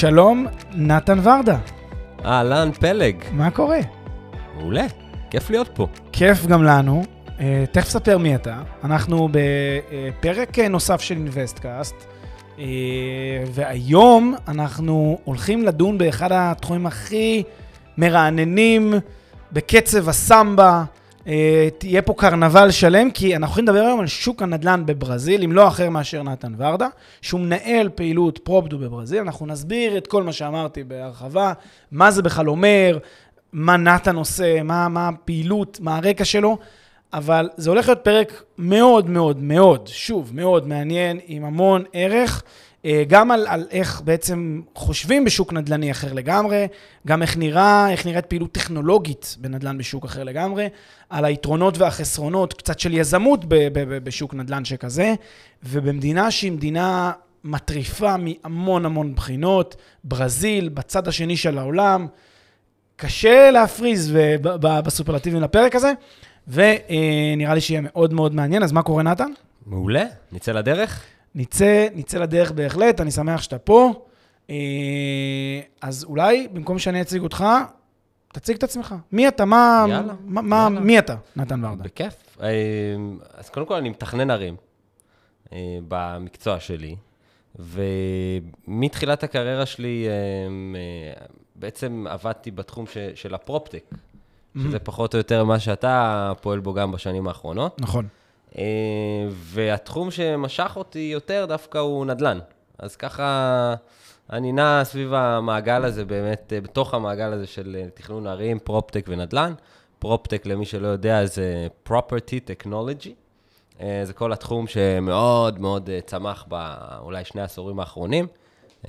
שלום, נתן ורדה. אהלן, פלג. מה קורה? מעולה, כיף להיות פה. כיף גם לנו. Uh, תכף ספר מי אתה. אנחנו בפרק נוסף של InvestCast, uh, והיום אנחנו הולכים לדון באחד התחומים הכי מרעננים בקצב הסמבה. תהיה פה קרנבל שלם, כי אנחנו הולכים לדבר היום על שוק הנדל"ן בברזיל, עם לא אחר מאשר נתן ורדה, שהוא מנהל פעילות פרופדו בברזיל. אנחנו נסביר את כל מה שאמרתי בהרחבה, מה זה בכלל אומר, מה נתן עושה, מה, מה הפעילות, מה הרקע שלו. אבל זה הולך להיות פרק מאוד מאוד מאוד, שוב, מאוד מעניין, עם המון ערך, אה, גם על, על איך בעצם חושבים בשוק נדל"ני אחר לגמרי, גם איך נראה, איך נראית פעילות טכנולוגית בנדל"ן בשוק אחר לגמרי, על היתרונות והחסרונות, קצת של יזמות ב, ב, ב, בשוק נדל"ן שכזה, ובמדינה שהיא מדינה מטריפה מהמון המון בחינות, ברזיל, בצד השני של העולם, קשה להפריז בסופרלטיבים לפרק הזה. ונראה לי שיהיה מאוד מאוד מעניין. אז מה קורה, נתן? מעולה, נצא לדרך? נצא, נצא לדרך בהחלט, אני שמח שאתה פה. אה, אז אולי, במקום שאני אציג אותך, תציג את עצמך. מי אתה? מה... יאללה. מה, יאללה. מי אתה, נתן ורדה? בכיף. אה, אז קודם כל, אני מתכנן ערים אה, במקצוע שלי, ומתחילת הקריירה שלי בעצם עבדתי בתחום של הפרופטק. שזה. פחות או יותר מה שאתה פועל בו גם בשנים האחרונות. נכון. אה, והתחום שמשך אותי יותר דווקא הוא נדל"ן. אז ככה אני נע סביב המעגל הזה, באמת, אה, בתוך המעגל הזה של אה, תכנון ערים, פרופטק ונדל"ן. PropTech, למי שלא יודע, זה property technology. זה כל התחום שמאוד מאוד צמח באולי שני העשורים האחרונים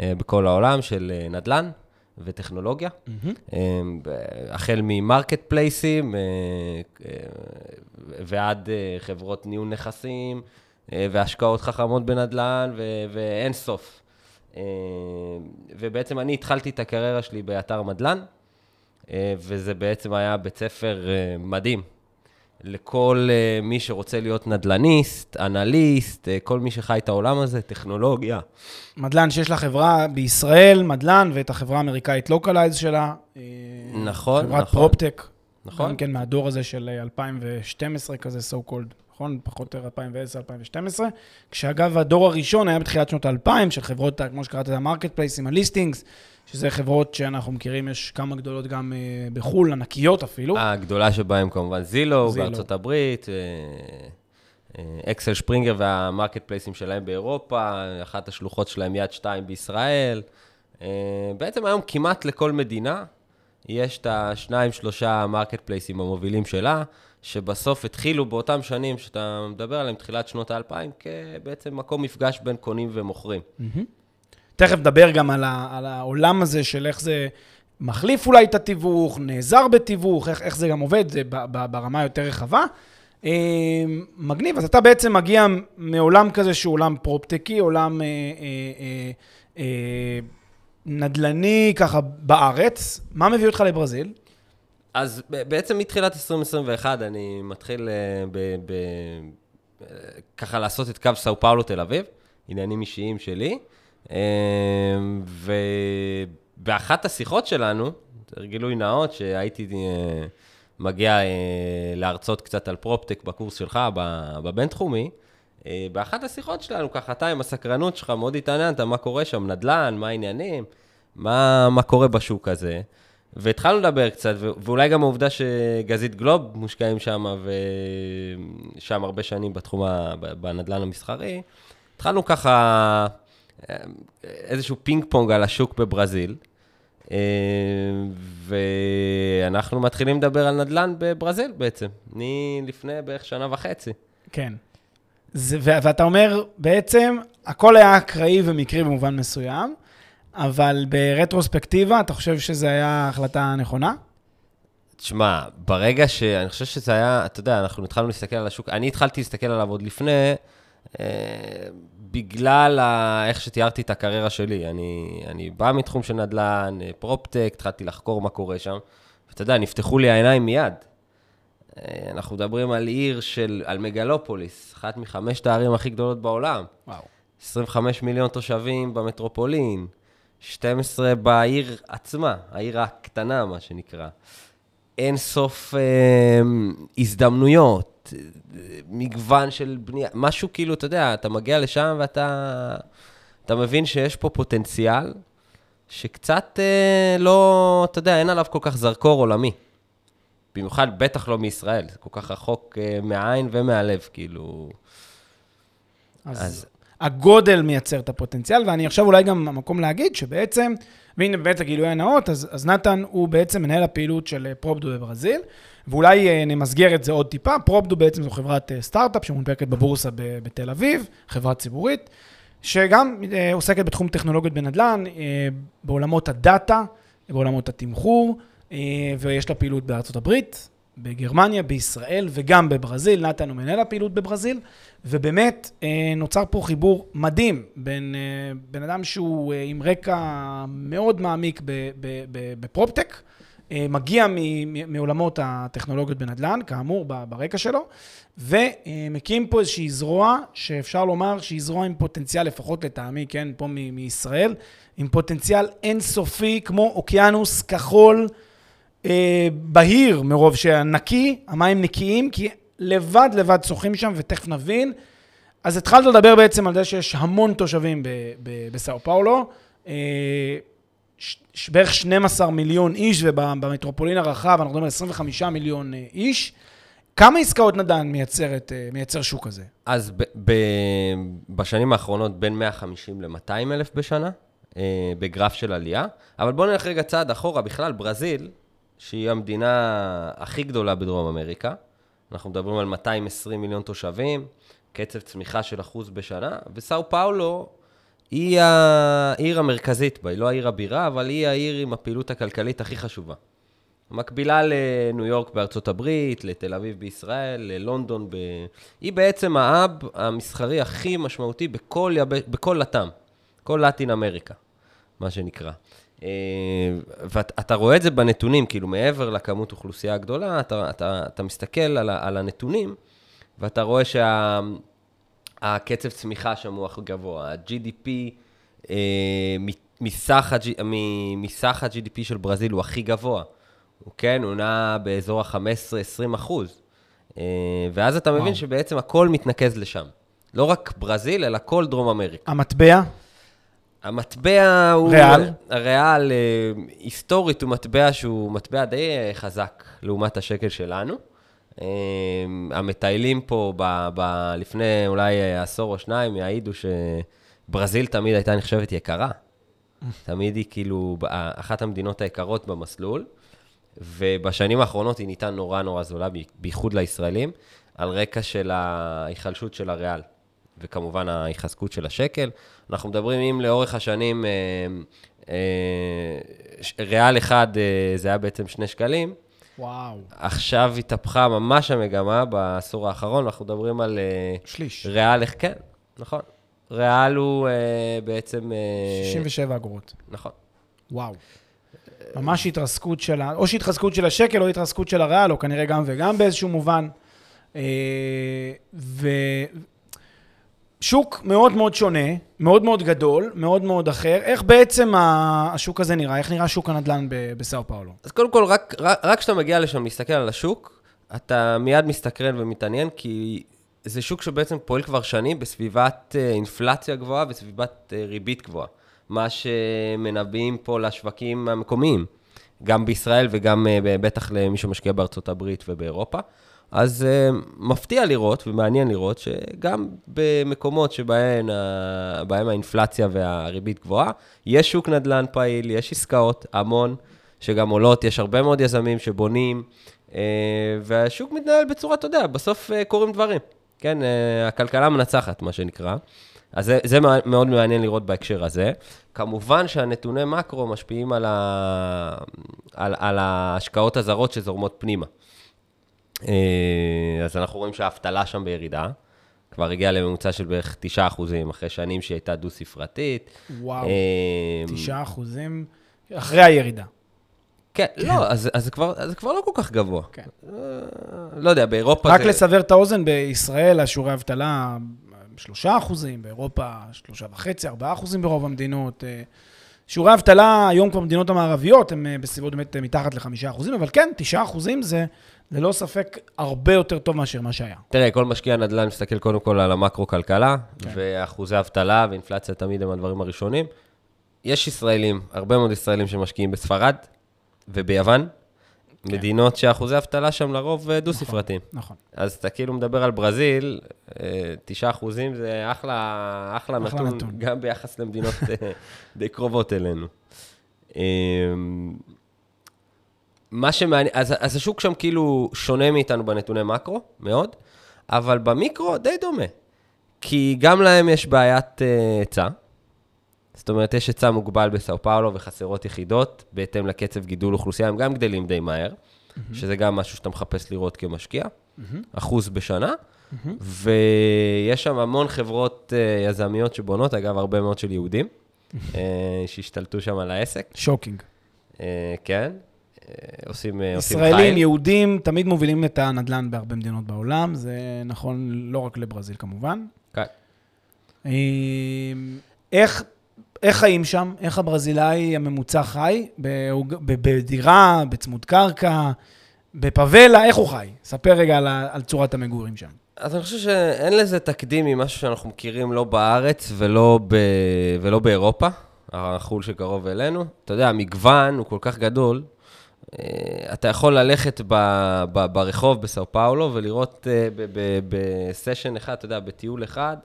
בכל העולם של נדל"ן. וטכנולוגיה, mm-hmm. החל מ marketplace ים אה, אה, ועד חברות ניהול נכסים והשקעות חכמות בנדל"ן ואין סוף. ובעצם אני התחלתי את הקריירה שלי באתר מדל"ן, וזה בעצם היה בית ספר מדהים. לכל uh, מי שרוצה להיות נדל"ניסט, אנליסט, uh, כל מי שחי את העולם הזה, טכנולוגיה. מדל"ן שיש לה חברה בישראל, מדל"ן, ואת החברה האמריקאית Localize שלה. אה, נכון, חברת נכון. PropTech. נכון. גם כן מהדור הזה של 2012 כזה, so called, נכון? פחות או יותר 2010-2012. כשאגב, הדור הראשון היה בתחילת שנות ה-2000, של חברות, כמו שקראת, ה marketplace ים, ה listings. שזה חברות שאנחנו מכירים, יש כמה גדולות גם uh, בחו"ל, ענקיות אפילו. הגדולה שבהן כמובן Zillow, Zillow. בארצות הברית, Axel Springer וה marketplace ים שלהם באירופה, אחת השלוחות שלהם יד שתיים בישראל. בעצם היום כמעט לכל מדינה יש את השניים, שלושה marketplace ים המובילים שלה, שבסוף התחילו באותם שנים שאתה מדבר עליהם, תחילת שנות האלפיים, כבעצם מקום מפגש בין קונים ומוכרים. Mm-hmm. תכף נדבר גם על, ה, על העולם הזה של איך זה מחליף אולי את התיווך, נעזר בתיווך, איך, איך זה גם עובד, זה ב, ב, ברמה יותר רחבה. אה, מגניב, אז אתה בעצם מגיע מעולם כזה שהוא עולם פרופטקי, עולם אה, אה, אה, אה, נדל"ני ככה בארץ. מה מביא אותך לברזיל? אז בעצם מתחילת 2021 אני מתחיל אה, ב, ב, אה, ככה לעשות את קו סאו פאולו תל אביב, עניינים אישיים שלי. אמ, ובאחת השיחות שלנו, גילוי נאות, שהייתי אה, מגיע אה, להרצות קצת על פרופטק בקורס שלך, בבינתחומי, אה, באחת השיחות שלנו, ככה אתה עם הסקרנות שלך, מאוד התעניינת מה קורה שם, נדל"ן, מה העניינים, מה, מה קורה בשוק הזה. והתחלנו לדבר קצת, ואולי גם העובדה שגזית גלוב מושקעים שם, ושם הרבה שנים בתחום, בנדל"ן המסחרי. התחלנו ככה איזשהו פינג פונג על השוק בברזיל, אה, ואנחנו מתחילים לדבר על נדל"ן בברזיל בעצם, מלפני בערך שנה וחצי. כן. זה, ואתה אומר, בעצם, הכל היה אקראי ומקרי במובן מסוים, אבל ברטרוספקטיבה, אתה חושב שזו הייתה החלטה נכונה? תשמע, ברגע ש... אני חושב שזה היה, אתה יודע, אנחנו התחלנו להסתכל על השוק, אני התחלתי להסתכל עליו עוד לפני, בגלל ה... איך שתיארתי את הקריירה שלי. אני, אני בא מתחום של נדל"ן, פרופטק, התחלתי לחקור מה קורה שם, ואתה יודע, נפתחו לי העיניים מיד. אה, אנחנו מדברים על עיר של, על מגלופוליס, אחת מחמשת הערים הכי גדולות בעולם. וואו. 25 מיליון תושבים במטרופולין, 12 בעיר עצמה, העיר הקטנה, מה שנקרא. אין סוף אה, הזדמנויות, מגוון של בנייה, משהו כאילו, אתה יודע, אתה מגיע לשם ואתה אתה מבין שיש פה פוטנציאל שקצת אה, לא, אתה יודע, אין עליו כל כך זרקור עולמי. במיוחד, בטח לא מישראל, זה כל כך רחוק אה, מהעין ומהלב, כאילו... אז, אז הגודל מייצר את הפוטנציאל, ואני עכשיו אולי גם המקום להגיד שבעצם, והנה באמת הגילוי הנאות, אז, אז נתן הוא בעצם מנהל הפעילות של אה, פרופדו בברזיל, ואולי אה, נמסגר את זה עוד טיפה. פרופדו בעצם זו חברת אה, סטארט-אפ שמונפקת בבורסה בתל אביב, חברה ציבורית, שגם עוסקת בתחום טכנולוגיות בנדל"ן, בעולמות הדאטה, בעולמות התמחור, ויש לה פעילות בארצות הברית, בגרמניה, בישראל וגם בברזיל. נתן הוא מנהל הפעילות בברזיל, ובאמת אה, נוצר פה חיבור מדהים בין אה, בן אדם שהוא אה, עם רקע מאוד מעמיק בפרופטק, מגיע מעולמות הטכנולוגיות בנדל"ן, כאמור, ברקע שלו, ומקים פה איזושהי זרוע שאפשר לומר שהיא זרוע עם פוטנציאל, לפחות לטעמי, כן, פה מישראל, עם פוטנציאל אינסופי, כמו אוקיינוס כחול. אה, בהיר מרוב שנקי, המים נקיים, כי לבד לבד שוחים שם, ותכף נבין. אז התחלת לדבר בעצם על זה שיש המון תושבים בסאו פאולו, אה, בערך 12 מיליון איש, ובמטרופולין הרחב אנחנו מדברים על 25 מיליון אה, איש. כמה עסקאות נדל"ן מייצרת, אה, מייצר שוק הזה? אז ב- ב- בשנים האחרונות בין 150 ל-200 אלף בשנה, בגרף של עלייה. אבל בואו נלך רגע צעד אחורה. בכלל, ברזיל, שהיא המדינה הכי גדולה בדרום אמריקה. אנחנו מדברים על 220 מיליון תושבים, קצב צמיחה של אחוז בשנה, וסאו פאולו היא העיר המרכזית בה, היא לא העיר הבירה, אבל היא העיר עם הפעילות הכלכלית הכי חשובה. מקבילה לניו יורק בארצות הברית, לתל אביב בישראל, ללונדון ב... היא בעצם האב המסחרי הכי משמעותי בכל, יב... בכל לטאם, כל לטין אמריקה, מה שנקרא. אה, ואתה רואה את זה בנתונים, כאילו מעבר לכמות אוכלוסייה הגדולה, אתה, אתה, אתה מסתכל על, על הנתונים, ואתה רואה שהקצב שה, צמיחה שם הוא הכי גבוה. ה-GDP אה, מסך, מסך ה-GDP של ברזיל הוא הכי גבוה. הוא כן, הוא נע באזור ה-15-20 אחוז. אה, ואז אתה מבין וואו. שבעצם הכל מתנקז לשם. לא רק ברזיל, אלא כל דרום אמריקה. המטבע? המטבע הוא... ריאל? הריאל, אה, היסטורית, הוא מטבע שהוא מטבע די אה, חזק לעומת השקל שלנו. אה, המטיילים פה ב, ב, לפני אולי עשור או שניים יעידו שברזיל תמיד הייתה נחשבת יקרה. תמיד היא כאילו אחת המדינות היקרות במסלול, ובשנים האחרונות היא ניתן נורא נורא זולה, בייחוד לישראלים, על רקע של ההיחלשות של הריאל. וכמובן ההתחזקות של השקל. אנחנו מדברים אם לאורך השנים אה, אה, ריאל אחד אה, זה היה בעצם שני שקלים. וואו. עכשיו התהפכה ממש המגמה בעשור האחרון, אנחנו מדברים על... שליש. ריאל, כן, נכון. ריאל הוא בעצם... 67 אגורות. נכון. וואו. ממש התרסקות של ה... או שהתחזקות של השקל או התרסקות של הריאל, או כנראה גם וגם באיזשהו מובן. ו... שוק מאוד מאוד שונה, מאוד מאוד גדול, מאוד מאוד אחר. איך בעצם השוק הזה נראה? איך נראה שוק הנדל"ן בסאו פאולו? אז קודם כל, רק כשאתה מגיע לשם להסתכל על השוק, אתה מיד מסתקרן ומתעניין, כי זה שוק שבעצם פועל כבר שנים בסביבת אה, אינפלציה גבוהה וסביבת אה, ריבית גבוהה. מה שמנבאים פה לשווקים המקומיים, גם בישראל וגם אה, בטח למי שמשקיע בארצות הברית ובאירופה. אז uh, מפתיע לראות ומעניין לראות שגם במקומות שבהם האינפלציה והריבית גבוהה, יש שוק נדל"ן פעיל, יש עסקאות, המון, שגם עולות, יש הרבה מאוד יזמים שבונים, uh, והשוק מתנהל בצורה, אתה יודע, בסוף uh, קורים דברים. כן, uh, הכלכלה מנצחת, מה שנקרא. אז זה, זה מאוד מעניין לראות בהקשר הזה. כמובן שהנתוני מקרו משפיעים על, ה, על, על ההשקעות הזרות שזורמות פנימה. אה, אז אנחנו רואים שהאבטלה שם בירידה. כבר הגיעה לממוצע של בערך 9 אחוזים, אחרי שנים שהיא הייתה דו-ספרתית. וואו, 9 אה, אחוזים אחרי הירידה. כן, כן. לא, אז, אז, כבר, זה כבר לא כל כך גבוה. כן. אה, לא יודע, באירופה רק זה... לסבר את האוזן, בישראל השיעורי אבטלה 3 אחוזים, באירופה 3.5, 4 אחוזים ברוב המדינות. שיעורי האבטלה היום כבר במדינות המערביות הם בסביבות באמת מתחת לחמישה אחוזים, אבל כן, תשעה אחוזים זה ללא ספק הרבה יותר טוב מאשר מה שהיה. תראה, כל משקיע נדל"ן מסתכל קודם כל על המקרו-כלכלה, כן. ואחוזי אבטלה ואינפלציה תמיד הם הדברים הראשונים. יש ישראלים, הרבה מאוד ישראלים שמשקיעים בספרד וביוון, כן. מדינות שאחוזי אבטלה שם לרוב אה, דו-ספרתיים. נכון. אז אתה כאילו מדבר על ברזיל, אה, תשעה אחוזים זה אחלה, אחלה אחלה נתון, נתון. גם ביחס למדינות אה, די קרובות אלינו. מה שמעניין, אז, אז השוק שם כאילו שונה מאיתנו בנתוני מקרו, מאוד, אבל במיקרו די דומה. כי גם להם יש בעיית אה, היצע. זאת אומרת, יש היצע מוגבל בסאו פאולו וחסרות יחידות, בהתאם לקצב גידול אוכלוסייה, הם גם גדלים די מהר, שזה גם משהו שאתה מחפש לראות כמשקיע, אחוז בשנה, ויש שם המון חברות אה, יזמיות שבונות, אגב, הרבה מאוד של יהודים, אה, שהשתלטו שם על העסק, shocking. אה, כן, עושים אה, עושים ישראלים. יהודים, תמיד מובילים את הנדל"ן בהרבה מדינות בעולם, זה נכון לא רק לברזיל כמובן. כן. אה, איך, איך חיים שם? איך הברזילאי הממוצע חי? בדירה, בצמוד קרקע, בפאבלה, איך הוא חי? ספר רגע על, על צורת המגורים שם. אז אני חושב שאין לזה תקדים ממשהו שאנחנו מכירים לא בארץ ולא, ב... ולא באירופה, החו"ל שקרוב אלינו. אתה יודע, המגוון הוא כל כך גדול, אתה יכול ללכת ב... ב... ברחוב בסאו פאולו ולראות אה. בסשן אחד, אתה יודע, בטיול אחד,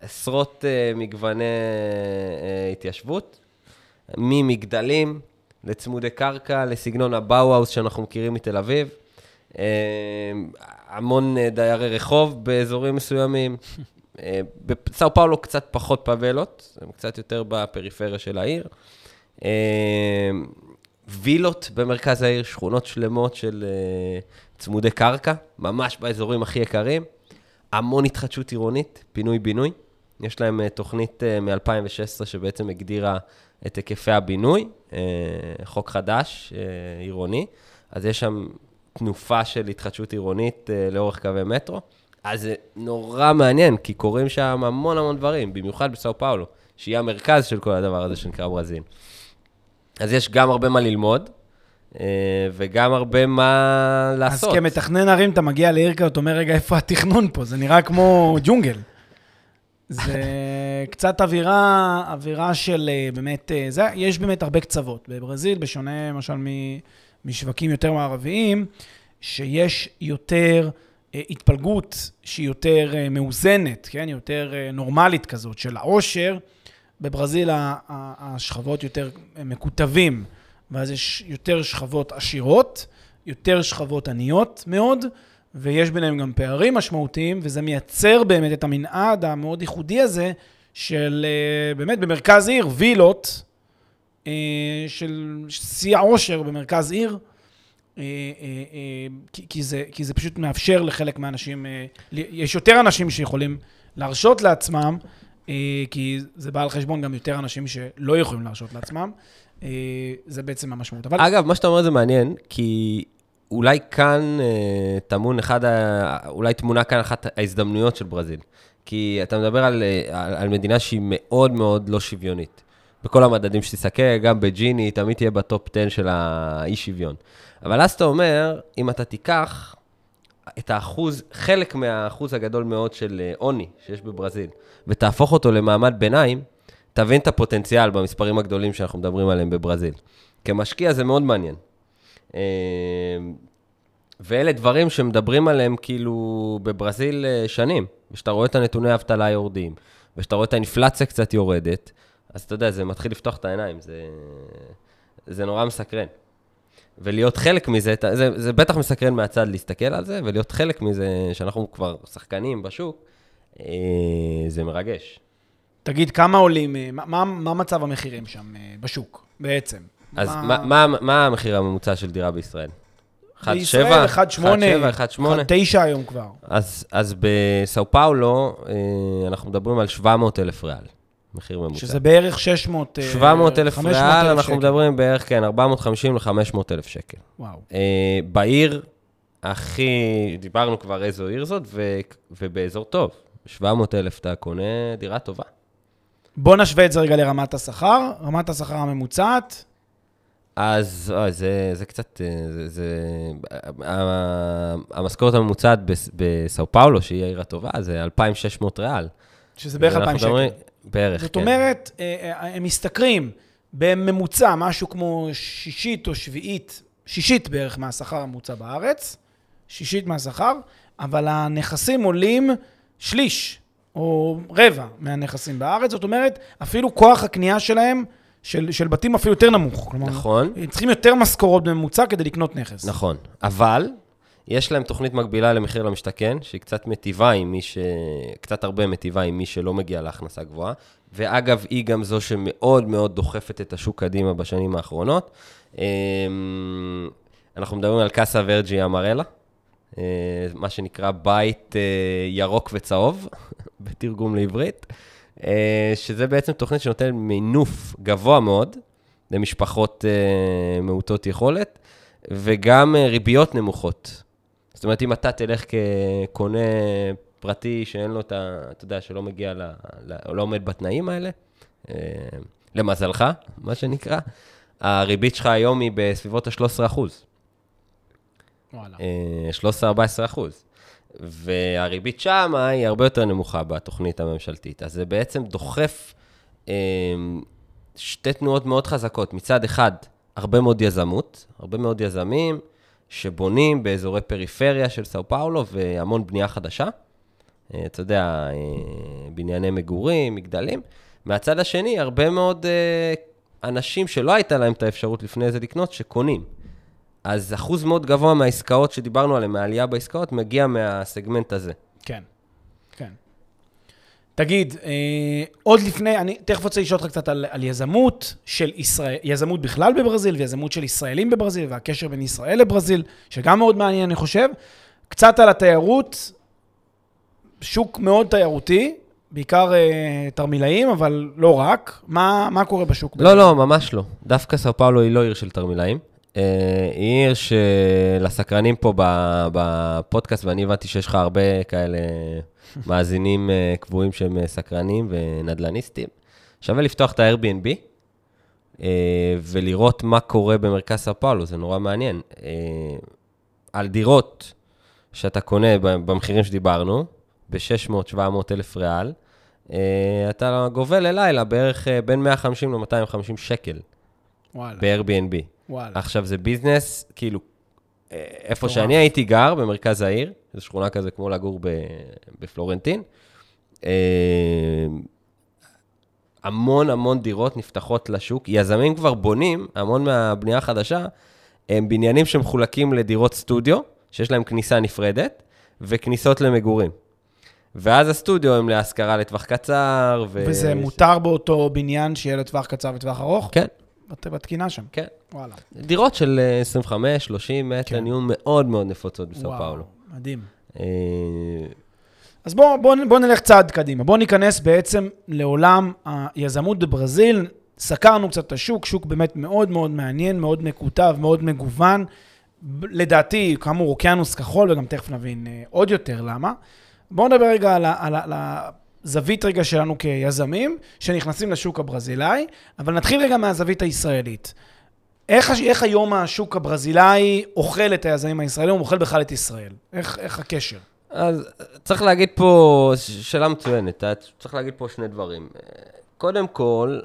עשרות אה, מגווני אה, התיישבות, ממגדלים לצמודי קרקע, לסגנון הבאוהאוס שאנחנו מכירים מתל אביב. אה, המון אה, דיירי רחוב באזורים מסוימים. אה, בסאו פאולו קצת פחות פאבלות, הם קצת יותר בפריפריה של העיר. אה, וילות במרכז העיר, שכונות שלמות של אה, צמודי קרקע, ממש באזורים הכי יקרים. המון התחדשות עירונית, פינוי-בינוי. יש להם אה, תוכנית מ-2016 שבעצם הגדירה את היקפי הבינוי, אה, חוק חדש, אה, עירוני. אז יש שם תנופה של התחדשות עירונית אה, לאורך קווי מטרו. אז זה נורא מעניין, כי קורים שם המון המון דברים, במיוחד בסאו פאולו, שהיא המרכז של כל הדבר הזה שנקרא ברזיל. אז יש גם הרבה מה ללמוד, אה, וגם הרבה מה לעשות. אז כמתכנן ערים, אתה מגיע לעיר כזאת, אומר, רגע, איפה התכנון פה? זה נראה כמו ג'ונגל. זה קצת אווירה, אווירה של אה, באמת, אה, זה, יש באמת הרבה קצוות. בברזיל, בשונה למשל משווקים יותר מערביים, שיש יותר התפלגות שהיא יותר מאוזנת, כן? יותר נורמלית כזאת של העושר. בברזיל השכבות יותר מקוטבים, ואז יש יותר שכבות עשירות, יותר שכבות עניות מאוד, ויש ביניהם גם פערים משמעותיים, וזה מייצר באמת את המנעד המאוד ייחודי הזה של אה, באמת במרכז עיר, וילות אה, של שיא העושר במרכז עיר. אה, כי, זה, כי זה פשוט מאפשר לחלק מהאנשים, יש יותר אנשים שיכולים להרשות לעצמם, כי זה בא על חשבון גם יותר אנשים שלא יכולים להרשות לעצמם. אה, זה בעצם המשמעות. אבל אגב, מה שאתה אומר זה מעניין, כי אולי כאן אה, טמון אחד, ה... אולי תמונה כאן אחת ההזדמנויות של ברזיל. כי אתה מדבר על, אה, על, על מדינה שהיא מאוד מאוד לא שוויונית. בכל המדדים שתסתכל, גם בג'יני, תמיד תהיה בטופ 10 של האי-שוויון. אבל אז אתה אומר, אם אתה תיקח את האחוז, חלק מהאחוז הגדול מאוד של אה, עוני שיש בברזיל, ותהפוך אותו למעמד ביניים, תבין את הפוטנציאל במספרים הגדולים שאנחנו מדברים עליהם בברזיל. כמשקיע זה מאוד מעניין. אה, ואלה דברים שמדברים עליהם כאילו בברזיל אה, שנים, ושאתה רואה את הנתוני האבטלה יורדים, ושאתה רואה את האינפלציה קצת יורדת, אז אתה יודע, זה מתחיל לפתוח את העיניים, זה, זה נורא מסקרן. ולהיות חלק מזה, זה, זה בטח מסקרן מהצד להסתכל על זה, ולהיות חלק מזה, שאנחנו כבר שחקנים בשוק, אה, זה מרגש. תגיד, כמה עולים, אה, מה, מה, מה מצב המחירים שם אה, בשוק בעצם? אז מה, מה, מה המחיר הממוצע של דירה בישראל? 1.7? בישראל 1.8, 1.7, 1.8? 1.9 היום כבר. אז, אז בסאו פאולו, אנחנו מדברים על 700 אלף ריאל, מחיר ממוצע. שזה בערך 600... אה, 700 אלף 500 ריאל, אלף אנחנו שקל. מדברים בערך, כן, 450 ל-500 אלף שקל. וואו. אה, בעיר הכי, דיברנו כבר איזו עיר זאת, ו, ובאזור טוב. 700 אלף אתה קונה דירה טובה. בוא נשווה את זה רגע לרמת השכר. רמת השכר הממוצעת, אז אוי, זה, זה קצת, אה, זה, זה, המשכורת הממוצעת בס- בסאו פאולו, שהיא העיר הטובה, זה 2,600 ריאל. שזה בערך ואנחנו 2,000 שקל. בערך, זאת כן. אומרת, אה, אה, הם משתכרים בממוצע משהו כמו שישית או שביעית, שישית בערך מהשכר הממוצע בארץ, שישית מהשכר, אבל הנכסים עולים שליש או רבע מהנכסים בארץ, זאת אומרת, אפילו כוח הקנייה שלהם, של, של בתים אפילו יותר נמוך. כלומר, נכון. הם צריכים יותר משכורות בממוצע כדי לקנות נכס. נכון, אבל יש להם תוכנית מקבילה למחיר למשתכן, שהיא קצת מטיבה עם מי ש... קצת הרבה מטיבה עם מי שלא מגיע להכנסה גבוהה. ואגב, היא גם זו שמאוד מאוד דוחפת את השוק קדימה בשנים האחרונות. אמ, אנחנו מדברים על קאסה ורג'י אמרלה, אה, מה שנקרא בית אה, ירוק וצהוב, בתרגום לעברית, אה, שזה בעצם תוכנית שנותנת מינוף גבוה מאוד למשפחות מעוטות יכולת, וגם ריביות נמוכות. זאת אומרת, אם אתה תלך כקונה פרטי שאין לו את ה... אתה יודע, שלא מגיע ל... ל לא עומד בתנאים האלה, אה, למזלך, מה שנקרא, הריבית שלך היום היא בסביבות ה-13 אחוז. וואלה. אה, 13-14 אחוז. והריבית שם היא הרבה יותר נמוכה בתוכנית הממשלתית. אז זה בעצם דוחף אה, שתי תנועות מאוד חזקות. מצד אחד, הרבה מאוד יזמות, הרבה מאוד יזמים שבונים באזורי פריפריה של סאו פאולו והמון בנייה חדשה. אה, אתה יודע, אה, בנייני מגורים, מגדלים. מהצד השני, הרבה מאוד אה, אנשים שלא הייתה להם את האפשרות לפני זה לקנות, שקונים. אז אחוז מאוד גבוה מהעסקאות שדיברנו עליהן, מהעלייה בעסקאות, מגיע מהסגמנט הזה. כן, כן. תגיד, אה, עוד לפני, אני תכף רוצה לשאול אותך קצת על, על יזמות של ישראל, יזמות בכלל בברזיל ויזמות של ישראלים בברזיל והקשר בין ישראל לברזיל, שגם מאוד מעניין, אני חושב. קצת על התיירות, שוק מאוד תיירותי, בעיקר אה, תרמילאים, אבל לא רק. מה, מה קורה בשוק? לא, לא, ממש לא. דווקא סאו פאולו היא לא עיר של תרמילאים. אה, היא עיר שלסקרנים פה בפודקאסט, ואני הבנתי שיש לך הרבה כאלה מאזינים אה, קבועים שהם אה, סקרנים ונדל"ניסטים, שווה לפתוח את ה-Airbnb אה, ולראות מה קורה במרכז סאו פאולו, זה נורא מעניין. על דירות שאתה קונה במחירים שדיברנו, ב-600-700 אלף ריאל, אתה גובה ללילה בערך בין 150 ל-250 שקל וואלה, ב-Airbnb. וואלה. עכשיו, זה ביזנס, כאילו, איפה. שאני הייתי גר, במרכז העיר, זו שכונה כזה כמו לגור ב- בפלורנטין, אה, המון המון דירות נפתחות לשוק. יזמים כבר בונים, המון מהבנייה החדשה, הם בניינים שמחולקים לדירות סטודיו, שיש להם כניסה נפרדת, וכניסות למגורים. ואז הסטודיו הם להשכרה לטווח קצר, ו... וזה מותר באותו בניין שיהיה לטווח קצר וטווח ארוך? כן, בת- בתקינה שם. כן. וואלה. דירות של אה, 25, 30 מטר כן. נהיו מאוד מאוד נפוצות בסאו פאולו. מדהים. אה, אז בואו בוא, בוא נלך צעד קדימה. בואו ניכנס בעצם לעולם היזמות בברזיל. סקרנו קצת את השוק, שוק באמת מאוד מאוד מעניין, מאוד מקוטב, מאוד מגוון. לדעתי, כאמור, אוקיינוס כחול, וגם תכף נבין אה, עוד יותר למה. בואו נדבר רגע על, על, על הזווית רגע שלנו כיזמים, שנכנסים לשוק הברזילאי, אבל נתחיל רגע מהזווית הישראלית. איך, איך היום השוק הברזילאי אוכל את היזמים הישראלים, הוא אוכל בכלל את ישראל? איך, איך הקשר? אז צריך להגיד פה, שאלה מצוינת, צריך להגיד פה שני דברים. קודם כל,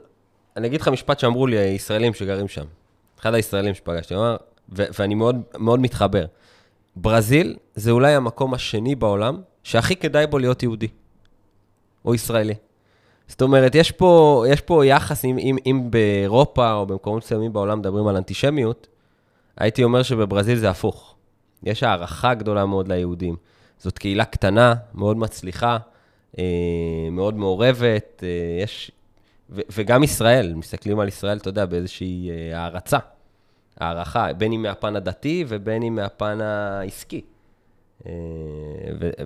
אני אגיד לך משפט שאמרו לי הישראלים שגרים שם. אחד הישראלים שפגשתי, אמר, ו- ואני מאוד, מאוד מתחבר. ברזיל זה אולי המקום השני בעולם שהכי כדאי בו להיות יהודי, או ישראלי. זאת אומרת, יש פה, יש פה יחס, אם, אם, אם באירופה או במקומות מסוימים בעולם מדברים על אנטישמיות, הייתי אומר שבברזיל זה הפוך. יש הערכה גדולה מאוד ליהודים. זאת קהילה קטנה, מאוד מצליחה, אה, מאוד מעורבת, אה, יש... ו- וגם ישראל, מסתכלים על ישראל, אתה יודע, באיזושהי אה, הערצה, הערכה, בין אם מהפן הדתי ובין אם מהפן העסקי. אה,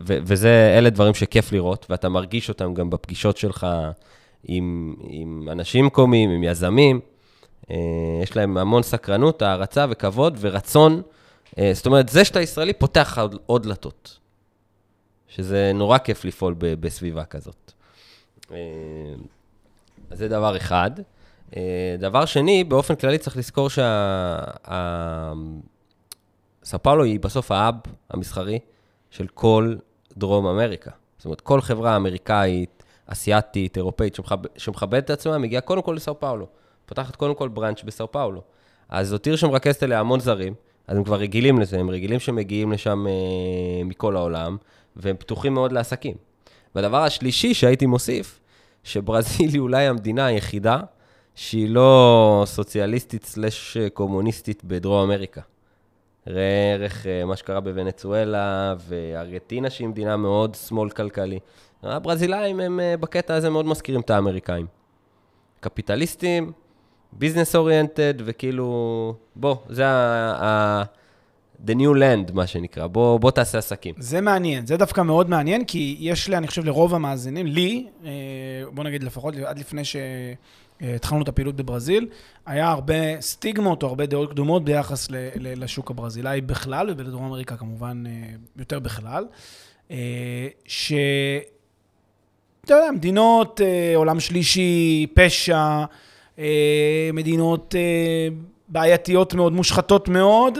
וזה, אלה דברים שכיף לראות, ואתה מרגיש אותם גם בפגישות שלך עם, עם אנשים מקומיים, עם יזמים. אה, יש להם המון סקרנות, הערצה וכבוד ורצון. אה, זאת אומרת, זה שאתה ישראלי פותח עוד, דלתות. שזה נורא כיף לפעול ב- בסביבה כזאת. זה דבר אחד. דבר שני, באופן כללי צריך לזכור שה... ה- סאו פאולו היא בסוף האב המסחרי של כל דרום אמריקה. זאת אומרת, כל חברה אמריקאית, אסיאתית, אירופאית, שמכב... שמכבדת את עצמה, מגיעה קודם כל לסאו פאולו. פותחת קודם כל בראנץ' בסאו פאולו. אז זאת עיר שמרכזת אליה המון זרים, אז הם כבר רגילים לזה, הם רגילים שמגיעים לשם אה, מכל העולם, והם פתוחים מאוד לעסקים. והדבר השלישי שהייתי מוסיף, שברזיל היא אולי המדינה היחידה שהיא לא סוציאליסטית סלש קומוניסטית בדרום אמריקה. ראה ערך מה שקרה בוונצואלה וארגנטינה, שהיא מדינה מאוד שמאל כלכלי. הברזילאים הם אה, בקטע הזה מאוד מזכירים את האמריקאים. קפיטליסטים, ביזנס אוריינטד, וכאילו, בוא, זה ה... ה- The New Land, מה שנקרא. בוא, בוא תעשה עסקים. זה מעניין, זה דווקא מאוד מעניין, כי יש לי, אני חושב, לרוב המאזינים, לי, אה, בוא נגיד לפחות עד לפני שהתחלנו את הפעילות בברזיל, היה הרבה סטיגמות או הרבה דעות קדומות ביחס ל- ל- לשוק הברזילאי בכלל, ובדרום אמריקה כמובן אה, יותר בכלל, אה, ש... אתה יודע, מדינות אה, עולם שלישי, פשע, אה, מדינות אה, בעייתיות מאוד, מושחתות מאוד,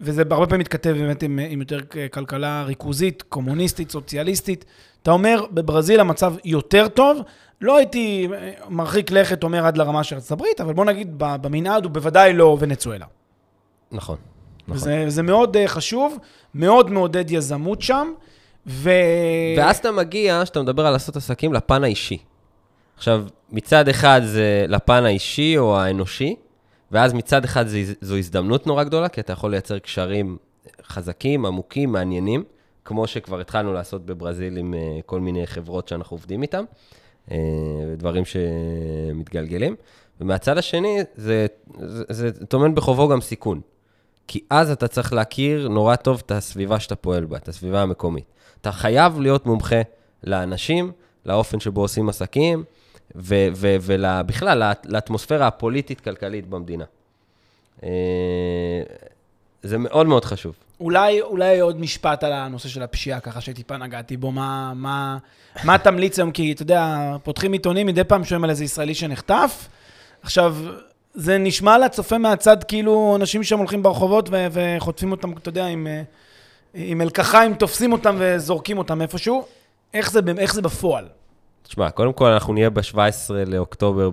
וזה הרבה פעמים מתכתב באמת עם, עם יותר כלכלה ריכוזית, קומוניסטית, סוציאליסטית. אתה אומר, בברזיל המצב יותר טוב. לא הייתי מרחיק לכת, אומר, עד לרמה של ארצות הברית, אבל בוא נגיד, במנעד הוא בוודאי לא ונצואלה. נכון. נכון. וזה, וזה מאוד אה, חשוב, מאוד מעודד יזמות שם, ו... ואז אתה מגיע, כשאתה מדבר על לעשות עסקים, לפן האישי. עכשיו, מצד אחד זה לפן האישי או האנושי, ואז מצד אחד זה, זו הזדמנות נורא גדולה, כי אתה יכול לייצר קשרים חזקים, עמוקים, מעניינים, כמו שכבר התחלנו לעשות בברזיל עם אה, כל מיני חברות שאנחנו עובדים איתן, אה, דברים שמתגלגלים. ומהצד השני, זה, זה, זה טומן בחובו גם סיכון. כי אז אתה צריך להכיר נורא טוב את הסביבה שאתה פועל בה, את הסביבה המקומית. אתה חייב להיות מומחה לאנשים, לאופן שבו עושים עסקים, ובכלל, לאטמוספירה הפוליטית-כלכלית במדינה. אה, זה מאוד מאוד חשוב. אולי, אולי עוד משפט על הנושא של הפשיעה, ככה שטיפה נגעתי בו, מה, מה, מה תמליץ היום? כי אתה יודע, פותחים עיתונים, מדי פעם שומעים על איזה ישראלי שנחטף. עכשיו, זה נשמע לצופה מהצד כאילו אנשים שם הולכים ברחובות ו- וחוטפים אותם, אתה יודע, עם, אה, עם מלקחיים, תופסים אותם וזורקים אותם איפשהו. איך זה, איך זה בפועל? תשמע, קודם כל אנחנו נהיה ב-17 לאוקטובר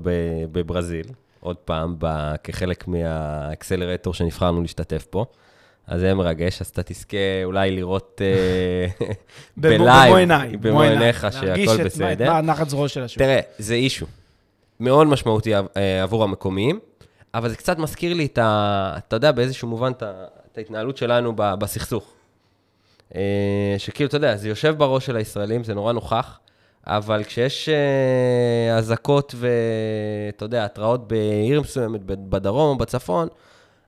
בברזיל, עוד פעם, כחלק מהאקסלרטור שנבחרנו להשתתף פה. אז זה מרגש, אז אתה תזכה אולי לראות אה, בלייב, במו עיניי. במו עיניך שהכל בסדר. להרגיש את נחת זרועו של השוק. תראה, זה אישו. מאוד משמעותי אה, עבור המקומיים, אבל זה קצת מזכיר לי את ה... אתה יודע, באיזשהו מובן, את ההתנהלות שלנו בסכסוך. אה, שכאילו, אתה יודע, זה יושב בראש של הישראלים, זה נורא נוכח, אבל כשיש אה, אזעקות ואתה יודע, התראות בעיר מסוימת, בדרום או בצפון,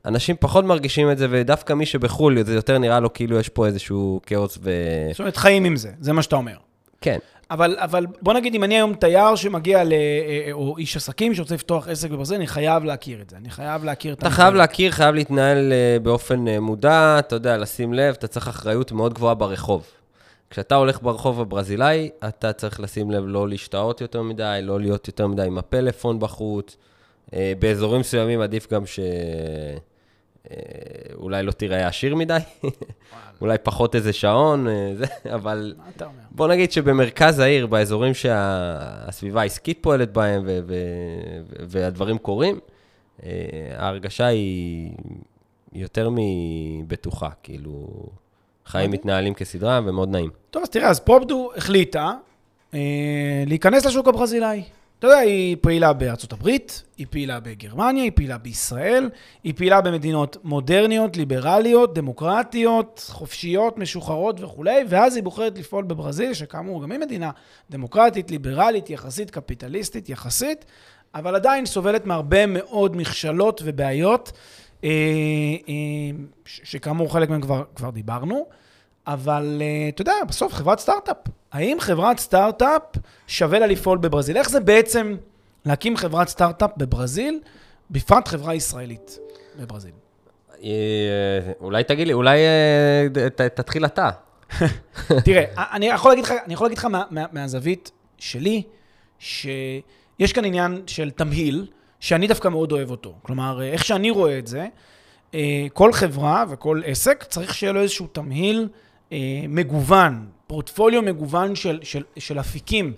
אנשים פחות מרגישים את זה, ודווקא מי שבחו"ל, זה יותר נראה לו כאילו יש פה איזשהו כאוס ו... זאת אומרת, חיים עם זה, זה מה שאתה אומר. כן. אבל, אבל בוא נגיד, אם אני היום תייר שמגיע, ל, אה, או איש עסקים שרוצה לפתוח עסק בברזיל, אני חייב להכיר את זה. אני חייב להכיר את אתה חייב להכיר, חייב להתנהל אה, באופן אה, מודע, אתה יודע, לשים לב, אתה צריך אחריות מאוד גבוהה ברחוב. כשאתה הולך ברחוב הברזילאי, אתה צריך לשים לב לא להשתאות יותר מדי, לא להיות יותר מדי עם הפלאפון בחוץ. אה, באזורים מסוימים עדיף גם ש... אה, אולי לא תיראה עשיר מדי, אולי פחות איזה שעון, אה, זה, אבל? בוא נגיד שבמרכז העיר, באזורים שהסביבה העסקית פועלת בהם ו- ו- והדברים קורים, ההרגשה היא יותר מבטוחה, כאילו, חיים. מתנהלים כסדרה ומאוד נעים. טוב, אז תראה, אז פרופדו החליטה אה, להיכנס לשוק הברזילאי. אתה יודע, היא פעילה בארצות הברית, היא פעילה בגרמניה, היא פעילה בישראל, היא פעילה במדינות מודרניות, ליברליות, דמוקרטיות, חופשיות, משוחררות וכולי, ואז היא בוחרת לפעול בברזיל, שכאמור גם היא מדינה דמוקרטית, ליברלית, יחסית קפיטליסטית, יחסית, אבל עדיין סובלת מהרבה מאוד מכשלות ובעיות, שכאמור חלק מהם כבר, כבר דיברנו. אבל אה, אתה יודע, בסוף חברת סטארט-אפ. האם חברת סטארט-אפ שווה לה לפעול בברזיל? איך זה בעצם להקים חברת סטארט-אפ בברזיל, בפרט חברה ישראלית בברזיל? אה, אולי תגיד לי, אולי אה, ת- תתחיל אתה. תראה, אני יכול להגיד לך, אני יכול להגיד לך מה, מה, מהזווית שלי, יש כאן עניין של תמהיל, שאני דווקא מאוד אוהב אותו. כלומר, איך שאני רואה את זה, אה, כל חברה וכל עסק צריך שיהיה לו איזשהו תמהיל אה, מגוון, פורטפוליו מגוון של, של, של אפיקים.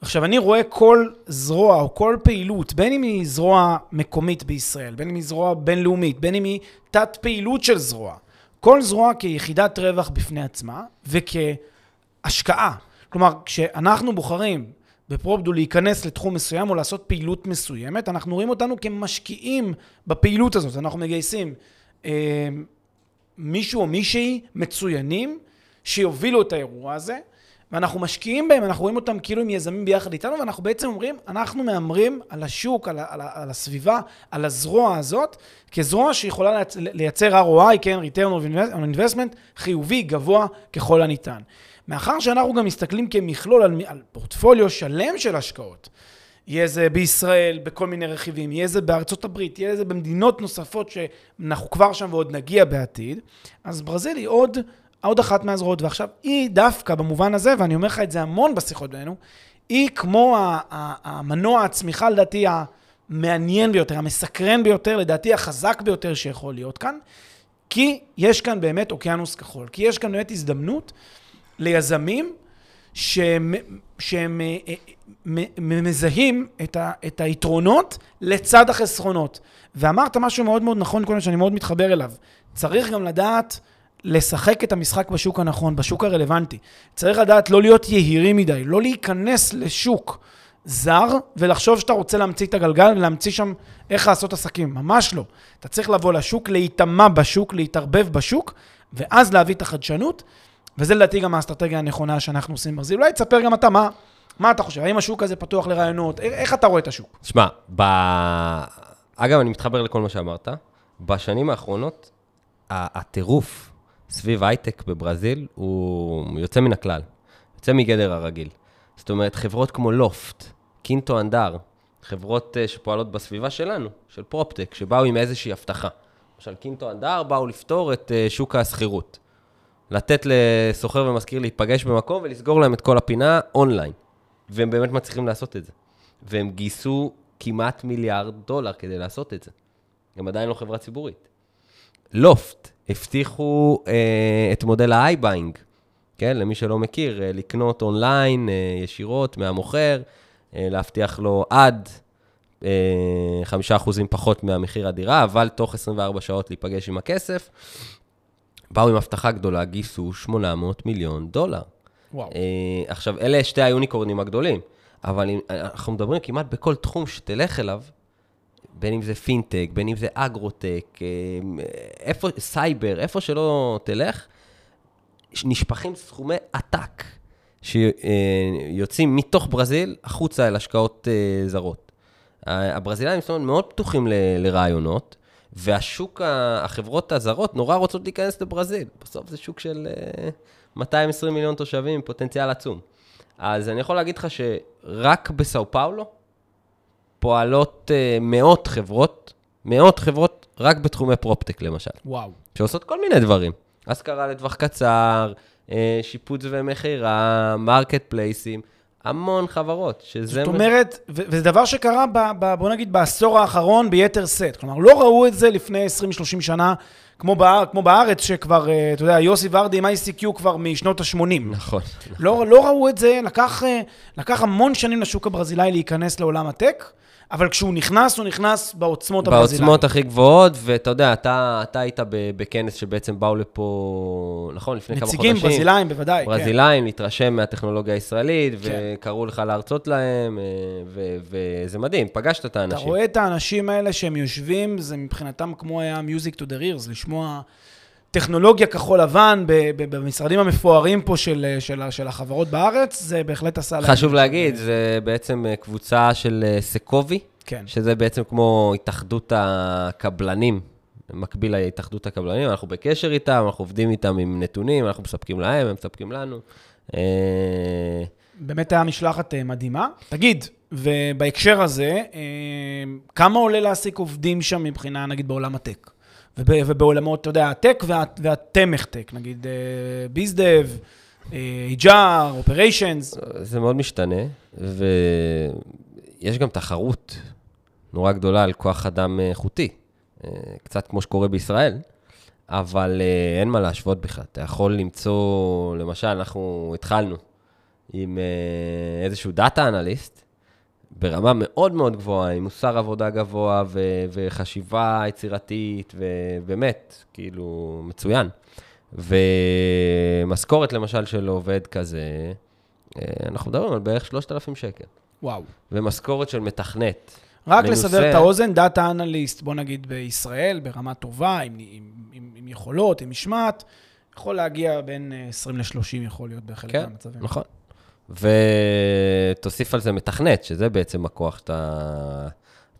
עכשיו, אני רואה כל זרוע או כל פעילות, בין אם היא זרוע מקומית בישראל, בין אם היא זרוע בינלאומית, בין אם היא תת פעילות של זרוע, כל זרוע כיחידת רווח בפני עצמה וכהשקעה. כלומר, כשאנחנו בוחרים בפרופדו להיכנס לתחום מסוים או לעשות פעילות מסוימת, אנחנו רואים אותנו כמשקיעים בפעילות הזאת. אנחנו מגייסים אה, מישהו או מישהי מצוינים שיובילו את האירוע הזה, ואנחנו משקיעים בהם, אנחנו רואים אותם כאילו הם יזמים ביחד איתנו, ואנחנו בעצם אומרים, אנחנו מהמרים על השוק, על, על, על הסביבה, על הזרוע הזאת, כזרוע שיכולה לייצר ROI, כן, return of investment, חיובי, גבוה ככל הניתן. מאחר שאנחנו גם מסתכלים כמכלול על, על פורטפוליו שלם של השקעות, יהיה זה בישראל בכל מיני רכיבים, יהיה זה בארצות הברית, יהיה זה במדינות נוספות שאנחנו כבר שם ועוד נגיע בעתיד, אז ברזיל היא עוד, עוד אחת מהזרועות. ועכשיו, היא דווקא במובן הזה, ואני אומר לך את זה המון בשיחות בינינו, היא כמו המנוע הצמיחה לדעתי המעניין ביותר, המסקרן ביותר, לדעתי החזק ביותר שיכול להיות כאן, כי יש כאן באמת אוקיינוס כחול, כי יש כאן באמת הזדמנות ליזמים שהם, שהם אה, אה, מזהים את, ה, את היתרונות לצד החסרונות. ואמרת משהו מאוד מאוד נכון קודם, שאני מאוד מתחבר אליו. צריך גם לדעת לשחק את המשחק בשוק הנכון, בשוק הרלוונטי. צריך לדעת לא להיות יהירים מדי, לא להיכנס לשוק זר ולחשוב שאתה רוצה להמציא את הגלגל ולהמציא שם איך לעשות עסקים. ממש לא. אתה צריך לבוא לשוק, להיטמע בשוק, להתערבב בשוק, ואז להביא את החדשנות. וזה לדעתי גם האסטרטגיה הנכונה שאנחנו עושים ברזיל. אולי תספר גם אתה, מה, מה אתה חושב? האם השוק הזה פתוח לרעיונות? איך אתה רואה את השוק? שמע, ב... אגב, אני מתחבר לכל מה שאמרת. בשנים האחרונות, הטירוף סביב הייטק בברזיל הוא יוצא מן הכלל, יוצא מגדר הרגיל. זאת אומרת, חברות כמו Loft, QuintoAndar, חברות אה, שפועלות בסביבה שלנו, של proptech, שבאו עם איזושהי הבטחה. למשל, QuintoAndar באו לפתור את אה, שוק השכירות. לתת לשוכר ומשכיר להיפגש במקום ולסגור להם את כל הפינה אונליין. והם באמת מצליחים לעשות את זה. והם גייסו כמעט מיליארד דולר כדי לעשות את זה. הם עדיין לא חברה ציבורית. לופט הבטיחו אה, את מודל ה iBuying, כן? למי שלא מכיר, אה, לקנות אונליין אה, ישירות מהמוכר, אה, להבטיח לו עד אה, חמישה אחוזים פחות מהמחיר הדירה, אבל תוך 24 שעות להיפגש עם הכסף. באו עם הבטחה גדולה, גייסו 800 מיליון דולר. וואו. Uh, עכשיו, אלה שתי היוניקורנים הגדולים, אבל אם, אנחנו מדברים כמעט בכל תחום שתלך אליו, בין אם זה פינטק, בין אם זה אגרוטק, אה, איפה, סייבר, איפה שלא תלך, נשפכים סכומי עתק שיוצאים מתוך ברזיל החוצה אל השקעות uh, זרות. הברזילאים, מאוד פתוחים ל, לרעיונות, והשוק, החברות הזרות נורא רוצות להיכנס לברזיל. בסוף זה שוק של 220 אה, מיליון תושבים פוטנציאל עצום. אז אני יכול להגיד לך שרק בסאו פאולו פועלות אה, מאות חברות, מאות חברות רק בתחומי proptech למשל. וואו. שעושות כל מיני דברים. השכרה לטווח קצר, אה, שיפוץ ומכירה, marketplace ים. המון חברות, שזה... זאת אומרת, ו- וזה דבר שקרה, ב, ב, בוא נגיד, בעשור האחרון ביתר שאת. כלומר, לא ראו את זה לפני 20-30 שנה, כמו, באר, כמו בארץ, שכבר, אה, אתה יודע, יוסי ורדי עם ICQ כבר משנות ה-80. נכון. נכון. לא, לא ראו את זה, לקח, אה, לקח המון שנים לשוק הברזילאי להיכנס לעולם הטק. אבל כשהוא נכנס, הוא נכנס בעוצמות הברזילאיות. בעוצמות הכי גבוהות, ואתה יודע, אתה, אתה היית בכנס שבעצם באו לפה, נכון, לפני כמה חודשים. נציגים ברזילאים, בוודאי, ברזילאים, כן. ברזילאים, להתרשם מהטכנולוגיה הישראלית, כן. וקראו לך להרצות להם, אה, וזה מדהים, פגשת את האנשים. אתה רואה את האנשים האלה שהם יושבים, זה מבחינתם כמו היה Music to the Rears, לשמוע... טכנולוגיה כחול לבן במשרדים המפוארים פה של, של, של החברות בארץ, זה בהחלט עשה להם. חשוב להגיד, זה בעצם אה, קבוצה של אה, סקובי, כן. שזה בעצם כמו התאחדות הקבלנים, מקביל להתאחדות הקבלנים, אנחנו בקשר איתם, אנחנו עובדים איתם עם נתונים, אנחנו מספקים להם, הם מספקים לנו. אה, באמת היה משלחת מדהימה. תגיד, ובהקשר הזה, כמה עולה להעסיק עובדים שם מבחינה, נגיד, בעולם הטק? ובעולמות, אתה יודע, ה tech והתומך tech, נגיד bizdev, HR, operations. זה מאוד משתנה, יש גם תחרות נורא גדולה על כוח אדם איכותי, אה, קצת כמו שקורה בישראל, אבל אה, אין מה להשוות בכלל. אתה יכול למצוא, למשל, אנחנו התחלנו עם אה, איזשהו data analyst, ברמה מאוד מאוד גבוהה, עם מוסר עבודה גבוה ו- וחשיבה יצירתית, ובאמת, כאילו, מצוין. ומשכורת, למשל, של עובד כזה, אה, אנחנו מדברים על בערך 3,000 שקל. וואו. ומשכורת של מתכנת. רק מנוסה. לסבר את האוזן, דאטה אנליסט, בוא נגיד בישראל, ברמה טובה, עם, עם, עם, עם יכולות, עם משמעת, יכול להגיע בין אה, 20 ל-30 יכול להיות בחלק כן, מהמצבים. נכון. ותוסיף על זה מתכנת, שזה בעצם הכוח שאתה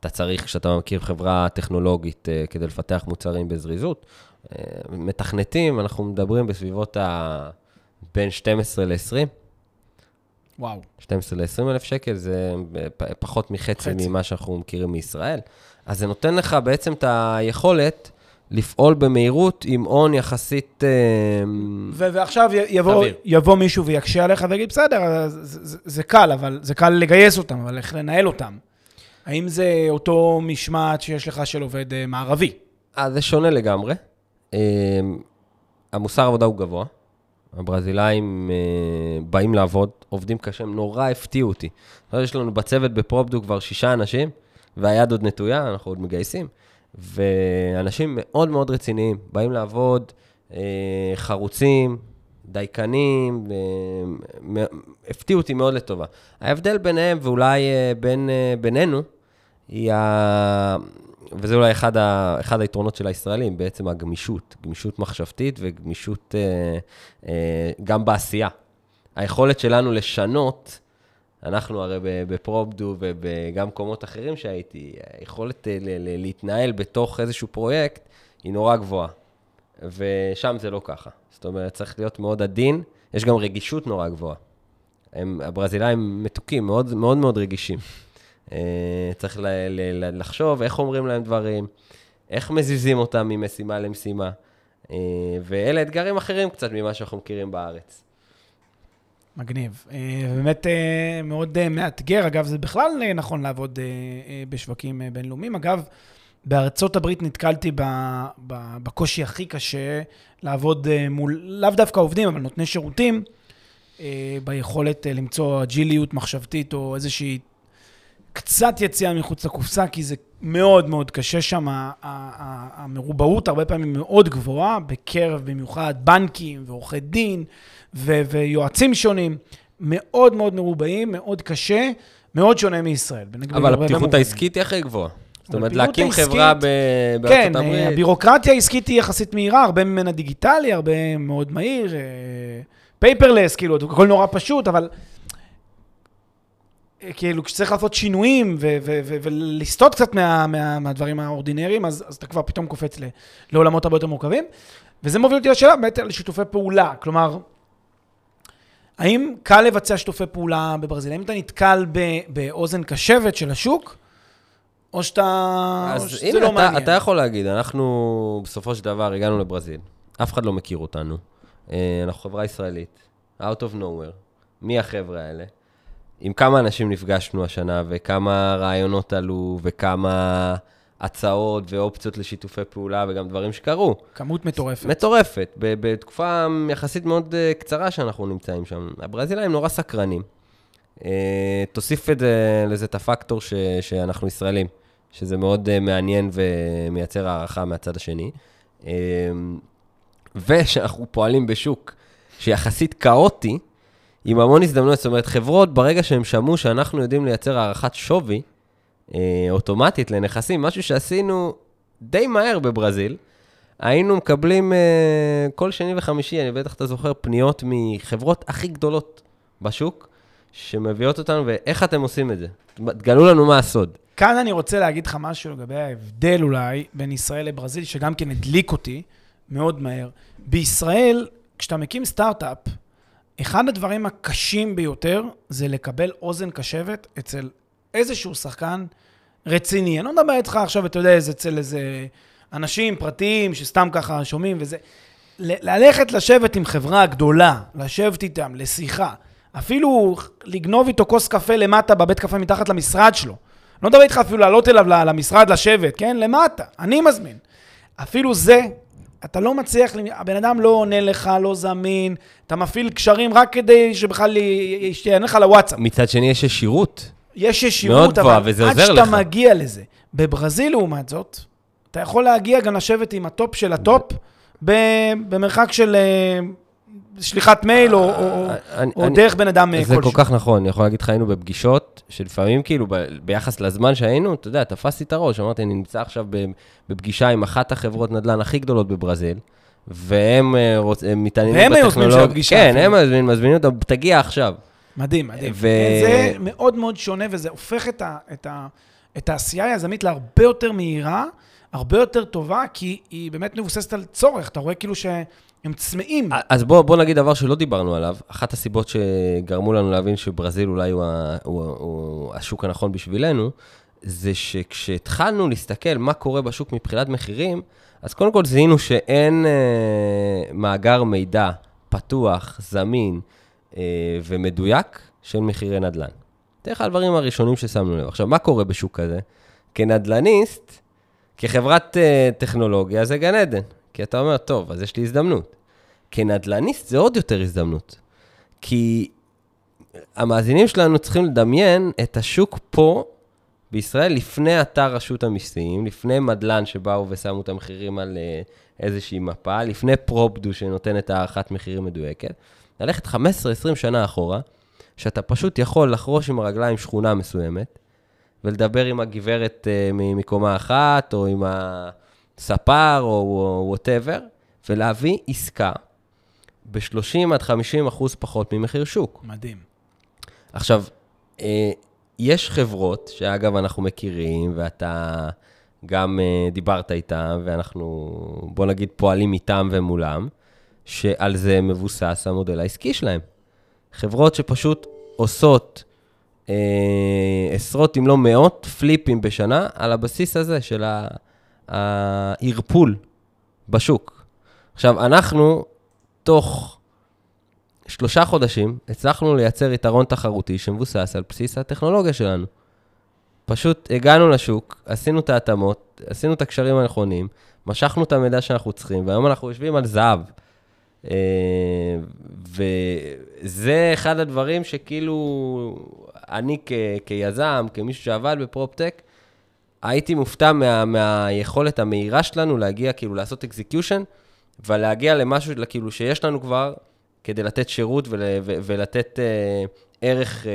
אתה צריך כשאתה מכיר חברה טכנולוגית אה, כדי לפתח מוצרים בזריזות. אה, מתכנתים, אנחנו מדברים בסביבות ה... בין 12 ל-20. וואו. 12 ל-20 אלף שקל, זה פ- פחות מחצי חצי. ממה שאנחנו מכירים מישראל. אז זה נותן לך בעצם את היכולת לפעול במהירות עם הון יחסית... אה, ו- ועכשיו יבוא. יבוא מישהו ויקשה עליך ויגיד, בסדר, זה, זה, זה קל, אבל זה קל לגייס אותם, אבל איך לנהל אותם? האם זה אותו משמעת שיש לך של עובד אה, מערבי? אז זה שונה לגמרי. אה, המוסר עבודה הוא גבוה. הברזילאים אה, באים לעבוד, עובדים קשה, הם נורא הפתיעו אותי. יש לנו בצוות בפרופדו כבר שישה אנשים, והיד עוד נטויה, אנחנו עוד מגייסים. ואנשים מאוד מאוד רציניים, באים לעבוד, אה, חרוצים, דייקנים, אה, הפתיעו אותי מאוד לטובה. ההבדל ביניהם, ואולי אה, בין, בינינו, היא ה... וזה אולי אחד, ה... אחד היתרונות של הישראלים, בעצם הגמישות, גמישות מחשבתית וגמישות גם בעשייה. היכולת שלנו לשנות, אנחנו הרי בפרופדו וגם במקומות אחרים שהייתי, היכולת אה, להתנהל בתוך איזשהו פרויקט היא נורא גבוהה. ושם זה לא ככה. זאת אומרת, צריך להיות מאוד עדין, יש גם רגישות נורא גבוהה. הם, הברזילאים מתוקים, מאוד מאוד, מאוד רגישים. אה, צריך ל- ל- לחשוב איך אומרים להם דברים, איך מזיזים אותם ממשימה למשימה. אה, ואלה אתגרים אחרים קצת ממה שאנחנו מכירים בארץ. מגניב. אה, באמת אה, מאוד אה, מאתגר. אגב, זה בכלל נכון לעבוד בשווקים בינלאומיים. אגב, בארצות הברית נתקלתי בקושי הכי קשה לעבוד מול, לאו דווקא עובדים, אבל נותני שירותים, ביכולת למצוא אג'יליות מחשבתית או איזושהי קצת יציאה מחוץ לקופסה, כי זה מאוד מאוד קשה שם. המרובעות הרבה פעמים מאוד גבוהה, בקרב במיוחד בנקים ועורכי דין ו- ויועצים שונים. מאוד מאוד מרובעים, מאוד קשה, מאוד שונה מישראל. אבל הפתיחות. העסקית היא הכי גבוהה. זאת אומרת, להקים העסקית- חברה ב- כן, בארצות אה, הברית, הבירוקרטיה העסקית היא יחסית מהירה, הרבה ממנה דיגיטלי, הרבה מאוד מהיר, paperless, כאילו, הכל נורא פשוט, אבל אה, כאילו, כשצריך לעשות שינויים ו- ו- ו- ולסטות קצת מה, מה, מהדברים האורדינריים, אז, אז אתה כבר פתאום קופץ ל- לעולמות הרבה יותר מורכבים. וזה מוביל אותי לשאלה באמת על שיתופי פעולה. כלומר, האם קל לבצע שיתופי פעולה בברזיל? האם אתה נתקל באוזן קשבת של השוק, או שאתה... או אז שזה הנה, לא אתה, מעניין? אתה יכול להגיד, אנחנו בסופו של דבר הגענו לברזיל, אף אחד לא מכיר אותנו, אה, אנחנו חברה ישראלית, out of nowhere, מי החבר'ה האלה? עם כמה אנשים נפגשנו השנה, וכמה רעיונות עלו, וכמה הצעות ואופציות לשיתופי פעולה, וגם דברים שקרו. כמות מטורפת. מטורפת, בתקופה יחסית מאוד אה, קצרה שאנחנו נמצאים שם. הברזילאים נורא סקרנים. אה, תוסיף את זה, לזה את הפקטור ש, שאנחנו ישראלים, שזה מאוד אה, מעניין ומייצר הערכה מהצד השני. ושאנחנו פועלים בשוק שיחסית כאוטי, עם המון הזדמנויות. זאת אומרת, חברות, ברגע שהם שמעו שאנחנו יודעים לייצר הערכת שווי אוטומטית לנכסים, משהו שעשינו די מהר בברזיל, היינו מקבלים אה, כל שני וחמישי, אני בטח אתה זוכר, פניות מחברות הכי גדולות בשוק, שמביאות אותנו, ואיך אתם עושים את זה? תגלו לנו מה הסוד. כאן אני רוצה להגיד לך משהו לגבי ההבדל אולי בין ישראל לברזיל, שגם כן הדליק אותי מאוד מהר. בישראל, כשאתה מקים סטארט-אפ, אחד הדברים הקשים ביותר זה לקבל אוזן קשבת אצל איזשהו שחקן רציני. אני לא מדבר איתך עכשיו, אתה יודע, אצל איזה אנשים פרטיים שסתם ככה שומעים וזה. ללכת לשבת עם חברה גדולה, לשבת איתם לשיחה, אפילו לגנוב איתו כוס קפה למטה בבית קפה מתחת למשרד שלו. לא מדבר איתך אפילו לעלות אליו למשרד לשבת, כן? למטה, אני מזמין. אפילו זה, אתה לא מצליח, הבן אדם לא עונה לך, לא זמין, אתה מפעיל קשרים רק כדי שבכלל יענה לך לוואטסאפ. מצד שני יש ישירות. יש ישירות, לך. עד שאתה מגיע לזה. בברזיל, לעומת זאת, אתה יכול להגיע גם לשבת עם ה top של ה top במרחק של אה, שליחת מייל או, או, אני, או אני, דרך בן אדם כלשהו. זה כל כך נכון, אני יכול להגיד לך, היינו בפגישות, שלפעמים כאילו ב, ביחס לזמן שהיינו, אתה יודע, תפסתי את הראש, אמרתי, אני נמצא עכשיו בפגישה עם אחת החברות נדל"ן הכי גדולות בברזיל, והם אה, רוצ, מתעניינים בטכנולוגיה. והם היוזמים של הפגישה. כן, הם מזמינים, מזמינים אותם, תגיע עכשיו. מדהים, מדהים. ו... זה מאוד מאוד שונה, וזה הופך את, ה, את, ה, את העשייה היזמית להרבה יותר מהירה, הרבה יותר טובה, כי היא באמת מבוססת על צורך. אתה רואה כאילו שהם צמאים. אז בוא, בוא נגיד דבר שלא דיברנו עליו. אחת הסיבות שגרמו לנו להבין שברזיל אולי הוא, הוא, הוא, הוא השוק הנכון בשבילנו, זה שכשהתחלנו להסתכל מה קורה בשוק מבחינת מחירים, אז קודם כל זיהינו שאין אה, מאגר מידע פתוח, זמין אה, ומדויק של מחירי נדל"ן. אתן לך הדברים הראשונים ששמנו לב. עכשיו, מה קורה בשוק כזה? כנדל"ניסט, כחברת uh, טכנולוגיה זה גן עדן. כי אתה אומר, טוב, אז יש לי הזדמנות. כנדל"ניסט זה עוד יותר הזדמנות. כי המאזינים שלנו צריכים לדמיין את השוק פה, בישראל, לפני אתר רשות המיסים, לפני מדלן שבאו ושמו את המחירים על uh, איזושהי מפה, לפני פרופדו שנותן את הערכת מחירים מדויקת. ללכת 15-20 שנה אחורה, שאתה פשוט יכול לחרוש עם הרגליים שכונה מסוימת, ולדבר עם הגברת uh, מקומה אחת, או עם הספר, או וואטאבר, ולהביא עסקה ב-30 עד 50 אחוז פחות ממחיר שוק. מדהים. עכשיו, uh, יש חברות, שאגב אנחנו מכירים, ואתה גם uh, דיברת איתם, ואנחנו, בוא נגיד, פועלים איתם ומולם, שעל זה מבוסס המודל העסקי שלהם. חברות שפשוט עושות אה, עשרות אם לא מאות פליפים בשנה על הבסיס הזה של הערפול בשוק. עכשיו, אנחנו תוך שלושה חודשים הצלחנו לייצר יתרון תחרותי שמבוסס על בסיס הטכנולוגיה שלנו. פשוט הגענו לשוק, עשינו את ההתאמות, עשינו את הקשרים הנכונים, משכנו את המידע שאנחנו צריכים, והיום אנחנו יושבים על זהב. אה, וזה אחד הדברים שכאילו, אני כ, כיזם, כמישהו שעבד ב proptech, הייתי מופתע מה, מהיכולת המהירה שלנו להגיע, כאילו, לעשות execution, ולהגיע למשהו, כאילו, שיש לנו כבר, כדי לתת שירות ול, ו, ולתת אה, ערך אה,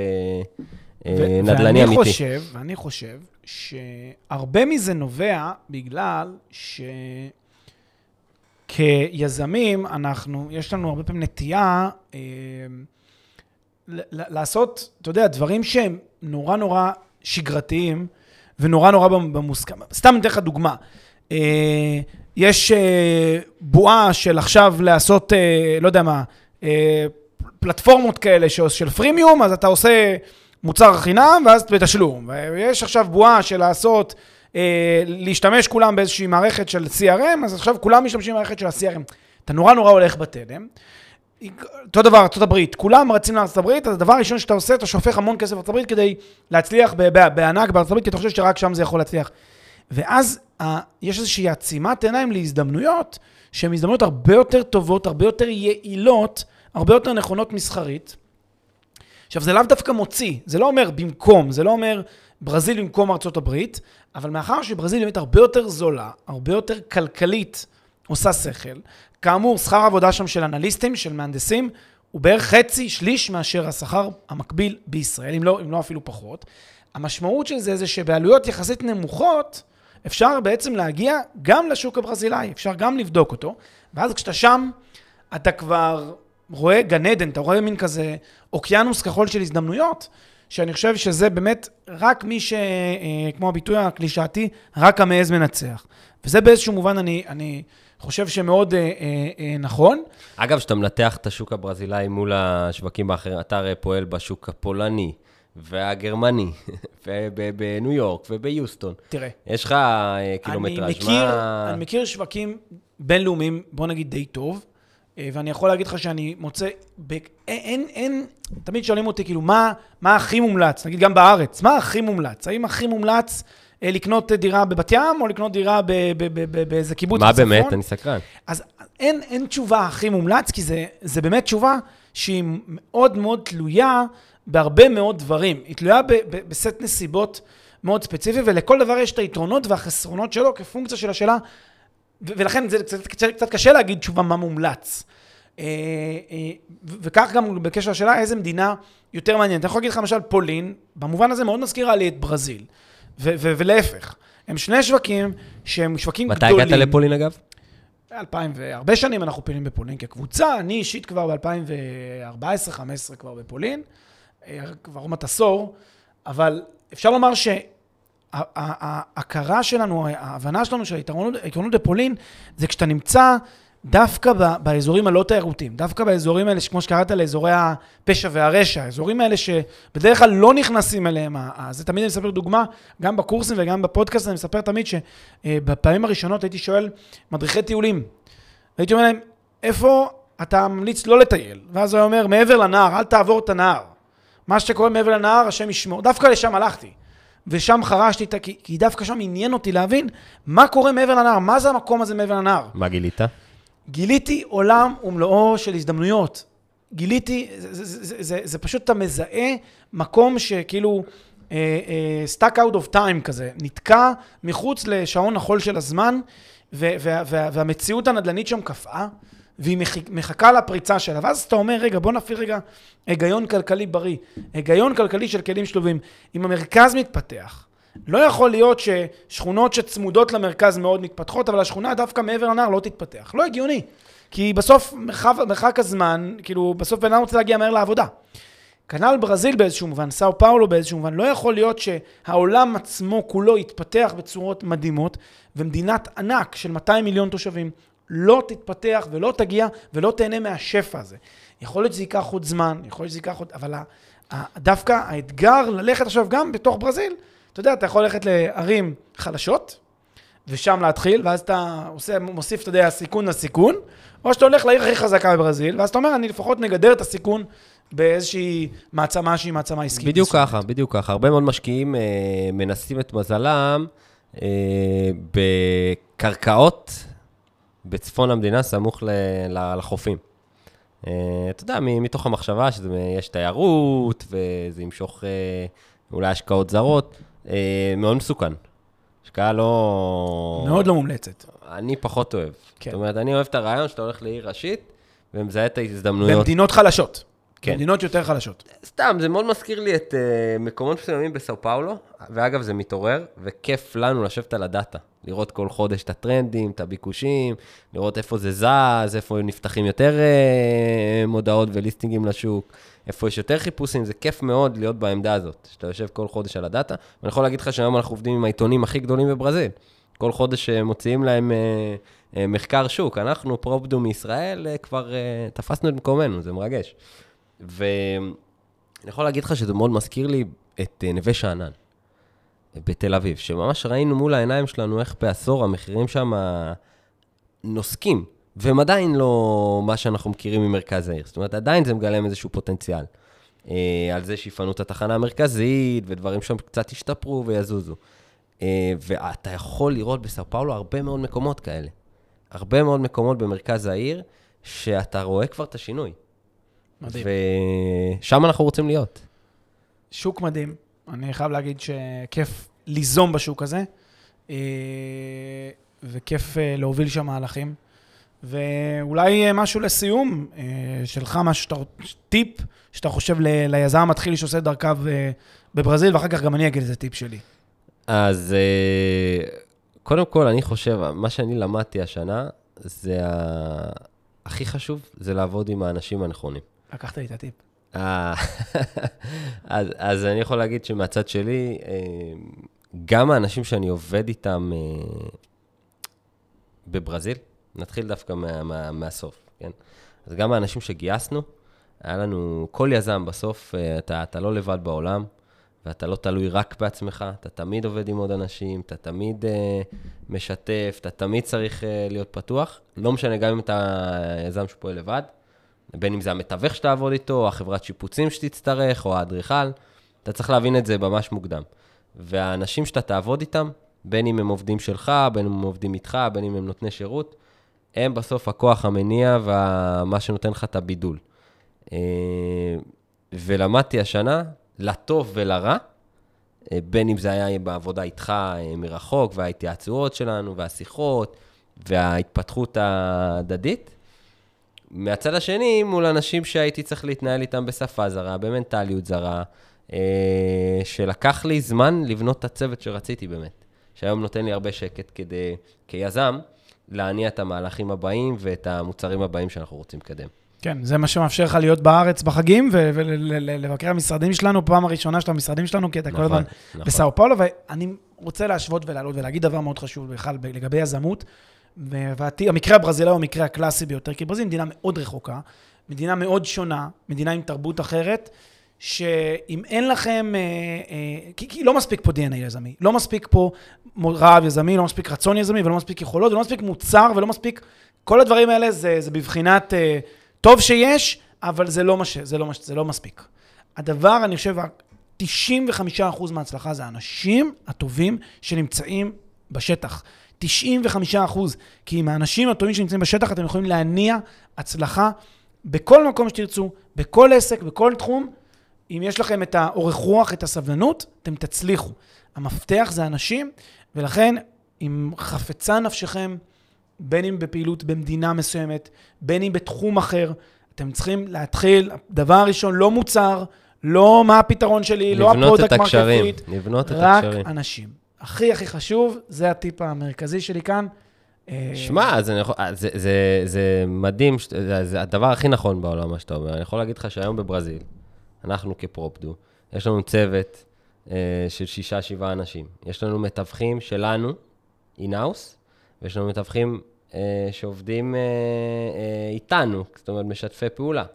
אה, נדל"ני אמיתי. ואני חושב, ואני חושב שהרבה מזה נובע בגלל ש... כיזמים, אנחנו, יש לנו הרבה פעמים נטייה אה, לעשות, אתה יודע, דברים שהם נורא נורא שגרתיים ונורא נורא במוסכם. סתם אני אתן לך דוגמה. אה, יש אה, בועה של עכשיו לעשות, לא יודע מה, פלטפורמות כאלה של פרימיום, אז אתה עושה מוצר חינם ואז בתשלום. ויש עכשיו בועה של לעשות... אה, להשתמש כולם באיזושהי מערכת של CRM, אז עכשיו כולם משתמשים במערכת של ה-CRM. אתה נורא נורא הולך בתלם. אותו דבר, ארה"ב, כולם רצים לארה"ב, אז הדבר הראשון שאתה עושה, אתה שופך המון כסף לארה"ב כדי להצליח בענק בארה"ב, כי אתה חושב שרק שם זה יכול להצליח. ואז יש איזושהי עצימת עיניים להזדמנויות, שהן הזדמנויות הרבה יותר טובות, הרבה יותר יעילות, הרבה יותר נכונות מסחרית. עכשיו, זה לאו דווקא מוציא, זה לא אומר במקום, זה לא אומר ברזיל במקום ארצות הברית, אבל מאחר שברזיל באמת הרבה יותר זולה, הרבה יותר כלכלית עושה שכל, כאמור, שכר עבודה שם של אנליסטים, של מהנדסים, הוא בערך חצי, שליש מאשר השכר המקביל בישראל, אם לא, אם לא אפילו פחות. המשמעות של זה זה שבעלויות יחסית נמוכות, אפשר בעצם להגיע גם לשוק הברזילאי, אפשר גם לבדוק אותו, ואז כשאתה שם, אתה כבר רואה גן עדן, אתה רואה מין כזה אוקיינוס כחול של הזדמנויות, שאני חושב שזה באמת רק מי ש... אה, כמו הביטוי הקלישאתי, רק המעז מנצח. וזה באיזשהו מובן, אני, אני חושב שמאוד אה, אה, אה, נכון. אגב, כשאתה מנתח את השוק הברזילאי מול השווקים האחרים, אתה הרי פועל בשוק הפולני. והגרמני, ובניו יורק וביוסטון. תראה. יש לך אה, קילומטראז', מה... אני מכיר שווקים בינלאומיים, בוא נגיד די טוב, ואני יכול להגיד לך שאני מוצא, ב... אין, אין, אין, תמיד שואלים אותי, כאילו, מה, מה הכי מומלץ? נגיד גם בארץ, מה הכי מומלץ? האם הכי מומלץ אה, לקנות דירה בבת ים, או לקנות דירה באיזה קיבוץ מה בצפון? באמת? אני סקרן. אז אין, אין תשובה הכי מומלץ, כי זה, זה באמת תשובה שהיא מאוד מאוד תלויה בהרבה מאוד דברים. היא תלויה ב, ב, בסט נסיבות מאוד ספציפי, ולכל דבר יש את היתרונות והחסרונות שלו כפונקציה של השאלה, ולכן זה קצת, קצת, קצת קשה להגיד תשובה מה מומלץ. אה, אה, וכך גם בקשר לשאלה איזה מדינה יותר מעניינת. אני יכול להגיד לך למשל פולין, במובן הזה מאוד מזכירה לי את ברזיל, ו- ו- ולהפך. הם שני שווקים שהם שווקים מתי גדולים. הגעת לפולין, אגב? 2000 והרבה שנים אנחנו פעילים בפולין כקבוצה, אני אישית כבר ב-2014-2015 כבר בפולין, אה, כבר עוד מעט עשור, אבל אפשר לומר שההכרה שלנו, ההבנה שלנו של היתרונות בפולין, זה כשאתה נמצא דווקא באזורים הלא תיירותיים, דווקא באזורים האלה, כמו שקראת לאזורי הפשע והרשע, האזורים האלה שבדרך כלל לא נכנסים אליהם, זה תמיד אני מספר דוגמה, גם בקורסים וגם בפודקאסט, אני מספר תמיד שבפעמים הראשונות הייתי שואל מדריכי טיולים, הייתי אומר להם, איפה אתה ממליץ לא לטייל? ואז הוא אומר, מעבר לנהר, אל תעבור את הנהר. מה שקורה מעבר לנהר, השם ישמור. דווקא לשם הלכתי. ושם חרשתי, את ה- כי, כי דווקא שם עניין אותי להבין מה קורה מעבר לנהר, מה זה המקום הזה מעבר לנהר. מה גילית? גיליתי עולם ומלואו של הזדמנויות. גיליתי, זה, זה, זה, זה, זה, פשוט אתה מזהה מקום שכאילו, אה, אה, stuck out of time כזה, נתקע מחוץ לשעון החול של הזמן, ו, וה, וה, והמציאות הנדל"נית שם קפאה, והיא מחכה לפריצה שלה. ואז אתה אומר, רגע, בוא נפעיל רגע היגיון כלכלי בריא, היגיון כלכלי של כלים שלובים. אם המרכז מתפתח, לא יכול להיות ששכונות שצמודות למרכז מאוד מתפתחות, אבל השכונה דווקא מעבר לנהר לא תתפתח. לא הגיוני. כי בסוף מרחב, מרחק הזמן, כאילו, בסוף בן אדם רוצה להגיע מהר לעבודה. כנ"ל ברזיל באיזשהו מובן, סאו פאולו באיזשהו מובן, לא יכול להיות שהעולם עצמו כולו יתפתח בצורות מדהימות, ומדינת ענק של 200 מיליון תושבים לא תתפתח ולא תגיע ולא תהנה מהשפע הזה. יכול להיות שזה ייקח עוד זמן, יכול להיות שזה ייקח עוד... אבל דווקא האתגר ללכת עכשיו גם בתוך ברזיל, אתה יודע, אתה יכול ללכת לערים חלשות, ושם להתחיל, ואז אתה עושה, מוסיף, אתה יודע, סיכון לסיכון, או שאתה הולך לעיר הכי חזקה בברזיל, ואז אתה אומר, אני לפחות נגדר את הסיכון באיזושהי מעצמה שהיא מעצמה עסקית. בדיוק מסוימת. ככה, בדיוק ככה. הרבה מאוד משקיעים אה, מנסים את מזלם אה, בקרקעות בצפון המדינה, סמוך ל, ל, לחופים. אה, אתה יודע, מתוך המחשבה שיש תיירות, וזה ימשוך אה, אולי השקעות זרות, אה, מאוד מסוכן. השקעה לא... מאוד לא מומלצת. אני פחות אוהב. כן. זאת אומרת, אני אוהב את הרעיון שאתה הולך לעיר ראשית, ומזהה את ההזדמנויות. במדינות חלשות. כן. במדינות יותר חלשות. סתם, זה מאוד מזכיר לי את uh, מקומות מסוימים בסאו פאולו, ואגב, זה מתעורר, וכיף לנו לשבת על הדאטה. לראות כל חודש את הטרנדים, את הביקושים, לראות איפה זה זז, איפה נפתחים יותר uh, מודעות וליסטינגים לשוק, איפה יש יותר חיפושים, זה כיף מאוד להיות בעמדה הזאת, שאתה יושב כל חודש על הדאטה. ואני יכול להגיד לך שהיום אנחנו עובדים עם העיתונים הכי גדולים בברזיל. כל חודש אה, מוציאים להם uh, מחקר שוק. אנחנו, פרופדו מישראל, כבר תפסנו את מקומנו, זה מרגש. ואני יכול להגיד לך שזה מאוד מזכיר לי את אה, נווה שאנן, בתל אביב, שממש ראינו מול העיניים שלנו איך בעשור המחירים שם נוסקים, והם עדיין לא מה שאנחנו מכירים ממרכז העיר. זאת אומרת, עדיין זה מגלם איזשהו פוטנציאל. אה, על זה שיפנו את התחנה המרכזית, ודברים שם קצת ישתפרו ויזוזו. אה, ואתה יכול לראות בסאו פאולו הרבה מאוד מקומות כאלה. הרבה מאוד מקומות במרכז העיר, שאתה רואה כבר את השינוי. מדהים. ושם אנחנו רוצים להיות. שוק מדהים. אני חייב להגיד שכיף ליזום בשוק הזה, אה, וכיף אה, להוביל שם מהלכים. ואולי אה, משהו לסיום, שלך, משהו שאתה, טיפ שאתה חושב ל- ליזם המתחיל שעושה את דרכיו בברזיל, ואחר כך גם אני אגיד איזה טיפ שלי. אז קודם כל, אני חושב, מה שאני למדתי השנה, זה ה... הכי חשוב, זה לעבוד עם האנשים הנכונים. לקחת לי את הטיפ. אה, אז, אז אני יכול להגיד שמהצד שלי, אה, גם האנשים שאני עובד איתם אה, בברזיל, נתחיל דווקא מה, מה, מהסוף, כן? אז גם האנשים שגייסנו, היה לנו, כל יזם בסוף, אתה, אתה לא לבד בעולם, ואתה לא תלוי רק בעצמך, אתה תמיד עובד עם עוד אנשים, אתה תמיד אה, משתף, אתה תמיד צריך אה, להיות פתוח. לא משנה, גם אם אתה יזם שפועל לבד, בין אם זה המתווך שתעבוד איתו, או החברת שיפוצים שתצטרך, או האדריכל, אתה צריך להבין את זה ממש מוקדם. והאנשים שאתה תעבוד איתם, בין אם הם עובדים שלך, בין אם הם עובדים איתך, בין אם הם נותני שירות, הם בסוף הכוח המניע ומה שנותן לך את הבידול. אה, ולמדתי השנה, לטוב ולרע, אה, בין אם זה היה בעבודה איתך אה, מרחוק, וההתייעצויות שלנו, והשיחות, וההתפתחות ההדדית. מהצד השני, מול אנשים שהייתי צריך להתנהל איתם בשפה זרה, במנטליות זרה, שלקח לי זמן לבנות את הצוות שרציתי באמת. שהיום נותן לי הרבה שקט כדי, כיזם, להניע את המהלכים הבאים ואת המוצרים הבאים שאנחנו רוצים לקדם. כן, זה מה שמאפשר לך להיות בארץ בחגים ולבקר המשרדים שלנו, פעם הראשונה שאתה במשרדים שלנו, כי אתה נכון, כל הזמן נכון. בסאו פאולו, ואני רוצה להשוות ולעלות ולהגיד דבר מאוד חשוב בכלל לגבי יזמות. והמקרה הברזילאי הוא המקרה הקלאסי ביותר, כי ברזיל מדינה מאוד רחוקה, מדינה מאוד שונה, מדינה עם תרבות אחרת, שאם אין לכם, אה, אה, כי, כי לא מספיק פה DNA יזמי, לא מספיק פה רעב יזמי, לא מספיק רצון יזמי, ולא מספיק יכולות, ולא מספיק מוצר, ולא מספיק... כל הדברים האלה זה, זה בבחינת אה, טוב שיש, אבל זה לא, מש, זה, לא מש, זה לא מספיק. הדבר, אני חושב, 95% מההצלחה זה האנשים הטובים שנמצאים בשטח. 95 כי עם האנשים הטובים שנמצאים בשטח אתם יכולים להניע הצלחה בכל מקום שתרצו, בכל עסק, בכל תחום, אם יש לכם את האורך רוח, את הסבלנות, אתם תצליחו. המפתח זה אנשים, ולכן אם חפצה נפשכם, בין אם בפעילות במדינה מסוימת, בין אם בתחום אחר, אתם צריכים להתחיל, דבר ראשון, לא מוצר, לא מה הפתרון שלי, לא ה product market לבנות את הקשרים. רק אנשים. הכי הכי חשוב, זה הטיפ המרכזי שלי כאן. אה, שמע, זה, זה, זה, זה מדהים, זה, זה הדבר הכי נכון בעולם, מה שאתה אומר. אני יכול להגיד לך שהיום בברזיל, אנחנו כפרופדו, יש לנו צוות אה, של שישה, שבעה אנשים. יש לנו מתווכים שלנו, in-house, ויש לנו מתווכים אה, שעובדים אה, אה, איתנו, זאת אומרת, משתפי פעולה.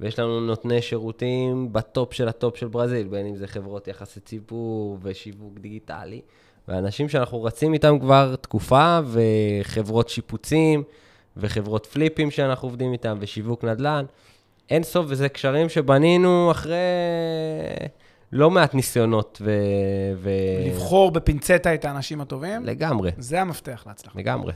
ויש לנו נותני שירותים ב top של ה top של ברזיל, בין אם זה חברות יחסי ציבור ושיווק דיגיטלי, ואנשים שאנחנו רצים איתם כבר תקופה, וחברות שיפוצים, וחברות flip ים שאנחנו עובדים איתם, ושיווק נדל"ן. אין סוף, וזה קשרים שבנינו אחרי לא מעט ניסיונות ו... ו... לבחור בפינצטה את האנשים הטובים. לגמרי. זה המפתח להצלחה. לגמרי.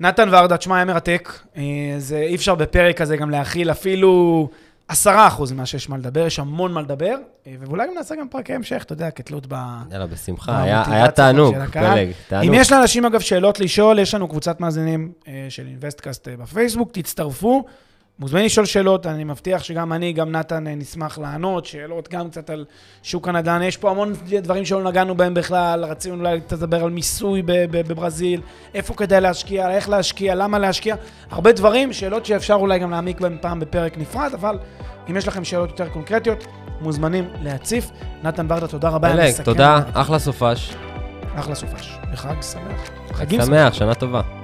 נתן ורדה, תשמע, היה מרתק. אה, זה אי אפשר בפרק הזה גם להכיל אפילו עשרה אחוז ממה שיש מה לדבר, יש המון מה לדבר, אה, ואולי גם נעשה גם פרקי המשך, אתה יודע, כתלות ב... יאללה, בשמחה, היה, היה תענוג, פלג, תענוג. אם יש לאנשים, אגב, שאלות לשאול, יש לנו קבוצת מאזינים אה, של InvestCast בפייסבוק, תצטרפו. מוזמנים לשאול שאלות, אני מבטיח שגם אני, גם נתן, אה, נשמח לענות, שאלות גם קצת על שוק הנדל"ן. יש פה המון דברים שלא נגענו בהם בכלל, רצינו אולי לדבר על מיסוי בברזיל, איפה כדאי להשקיע, איך להשקיע, למה להשקיע, הרבה דברים, שאלות שאפשר אולי גם להעמיק בהם פעם בפרק נפרד, אבל אם יש לכם שאלות יותר קונקרטיות, מוזמנים להציף. נתן ברדה, תודה רבה. אלק, תודה, אחלה סופש. אחלה סופש. וחג שמח. חגים שמח, שנה טובה.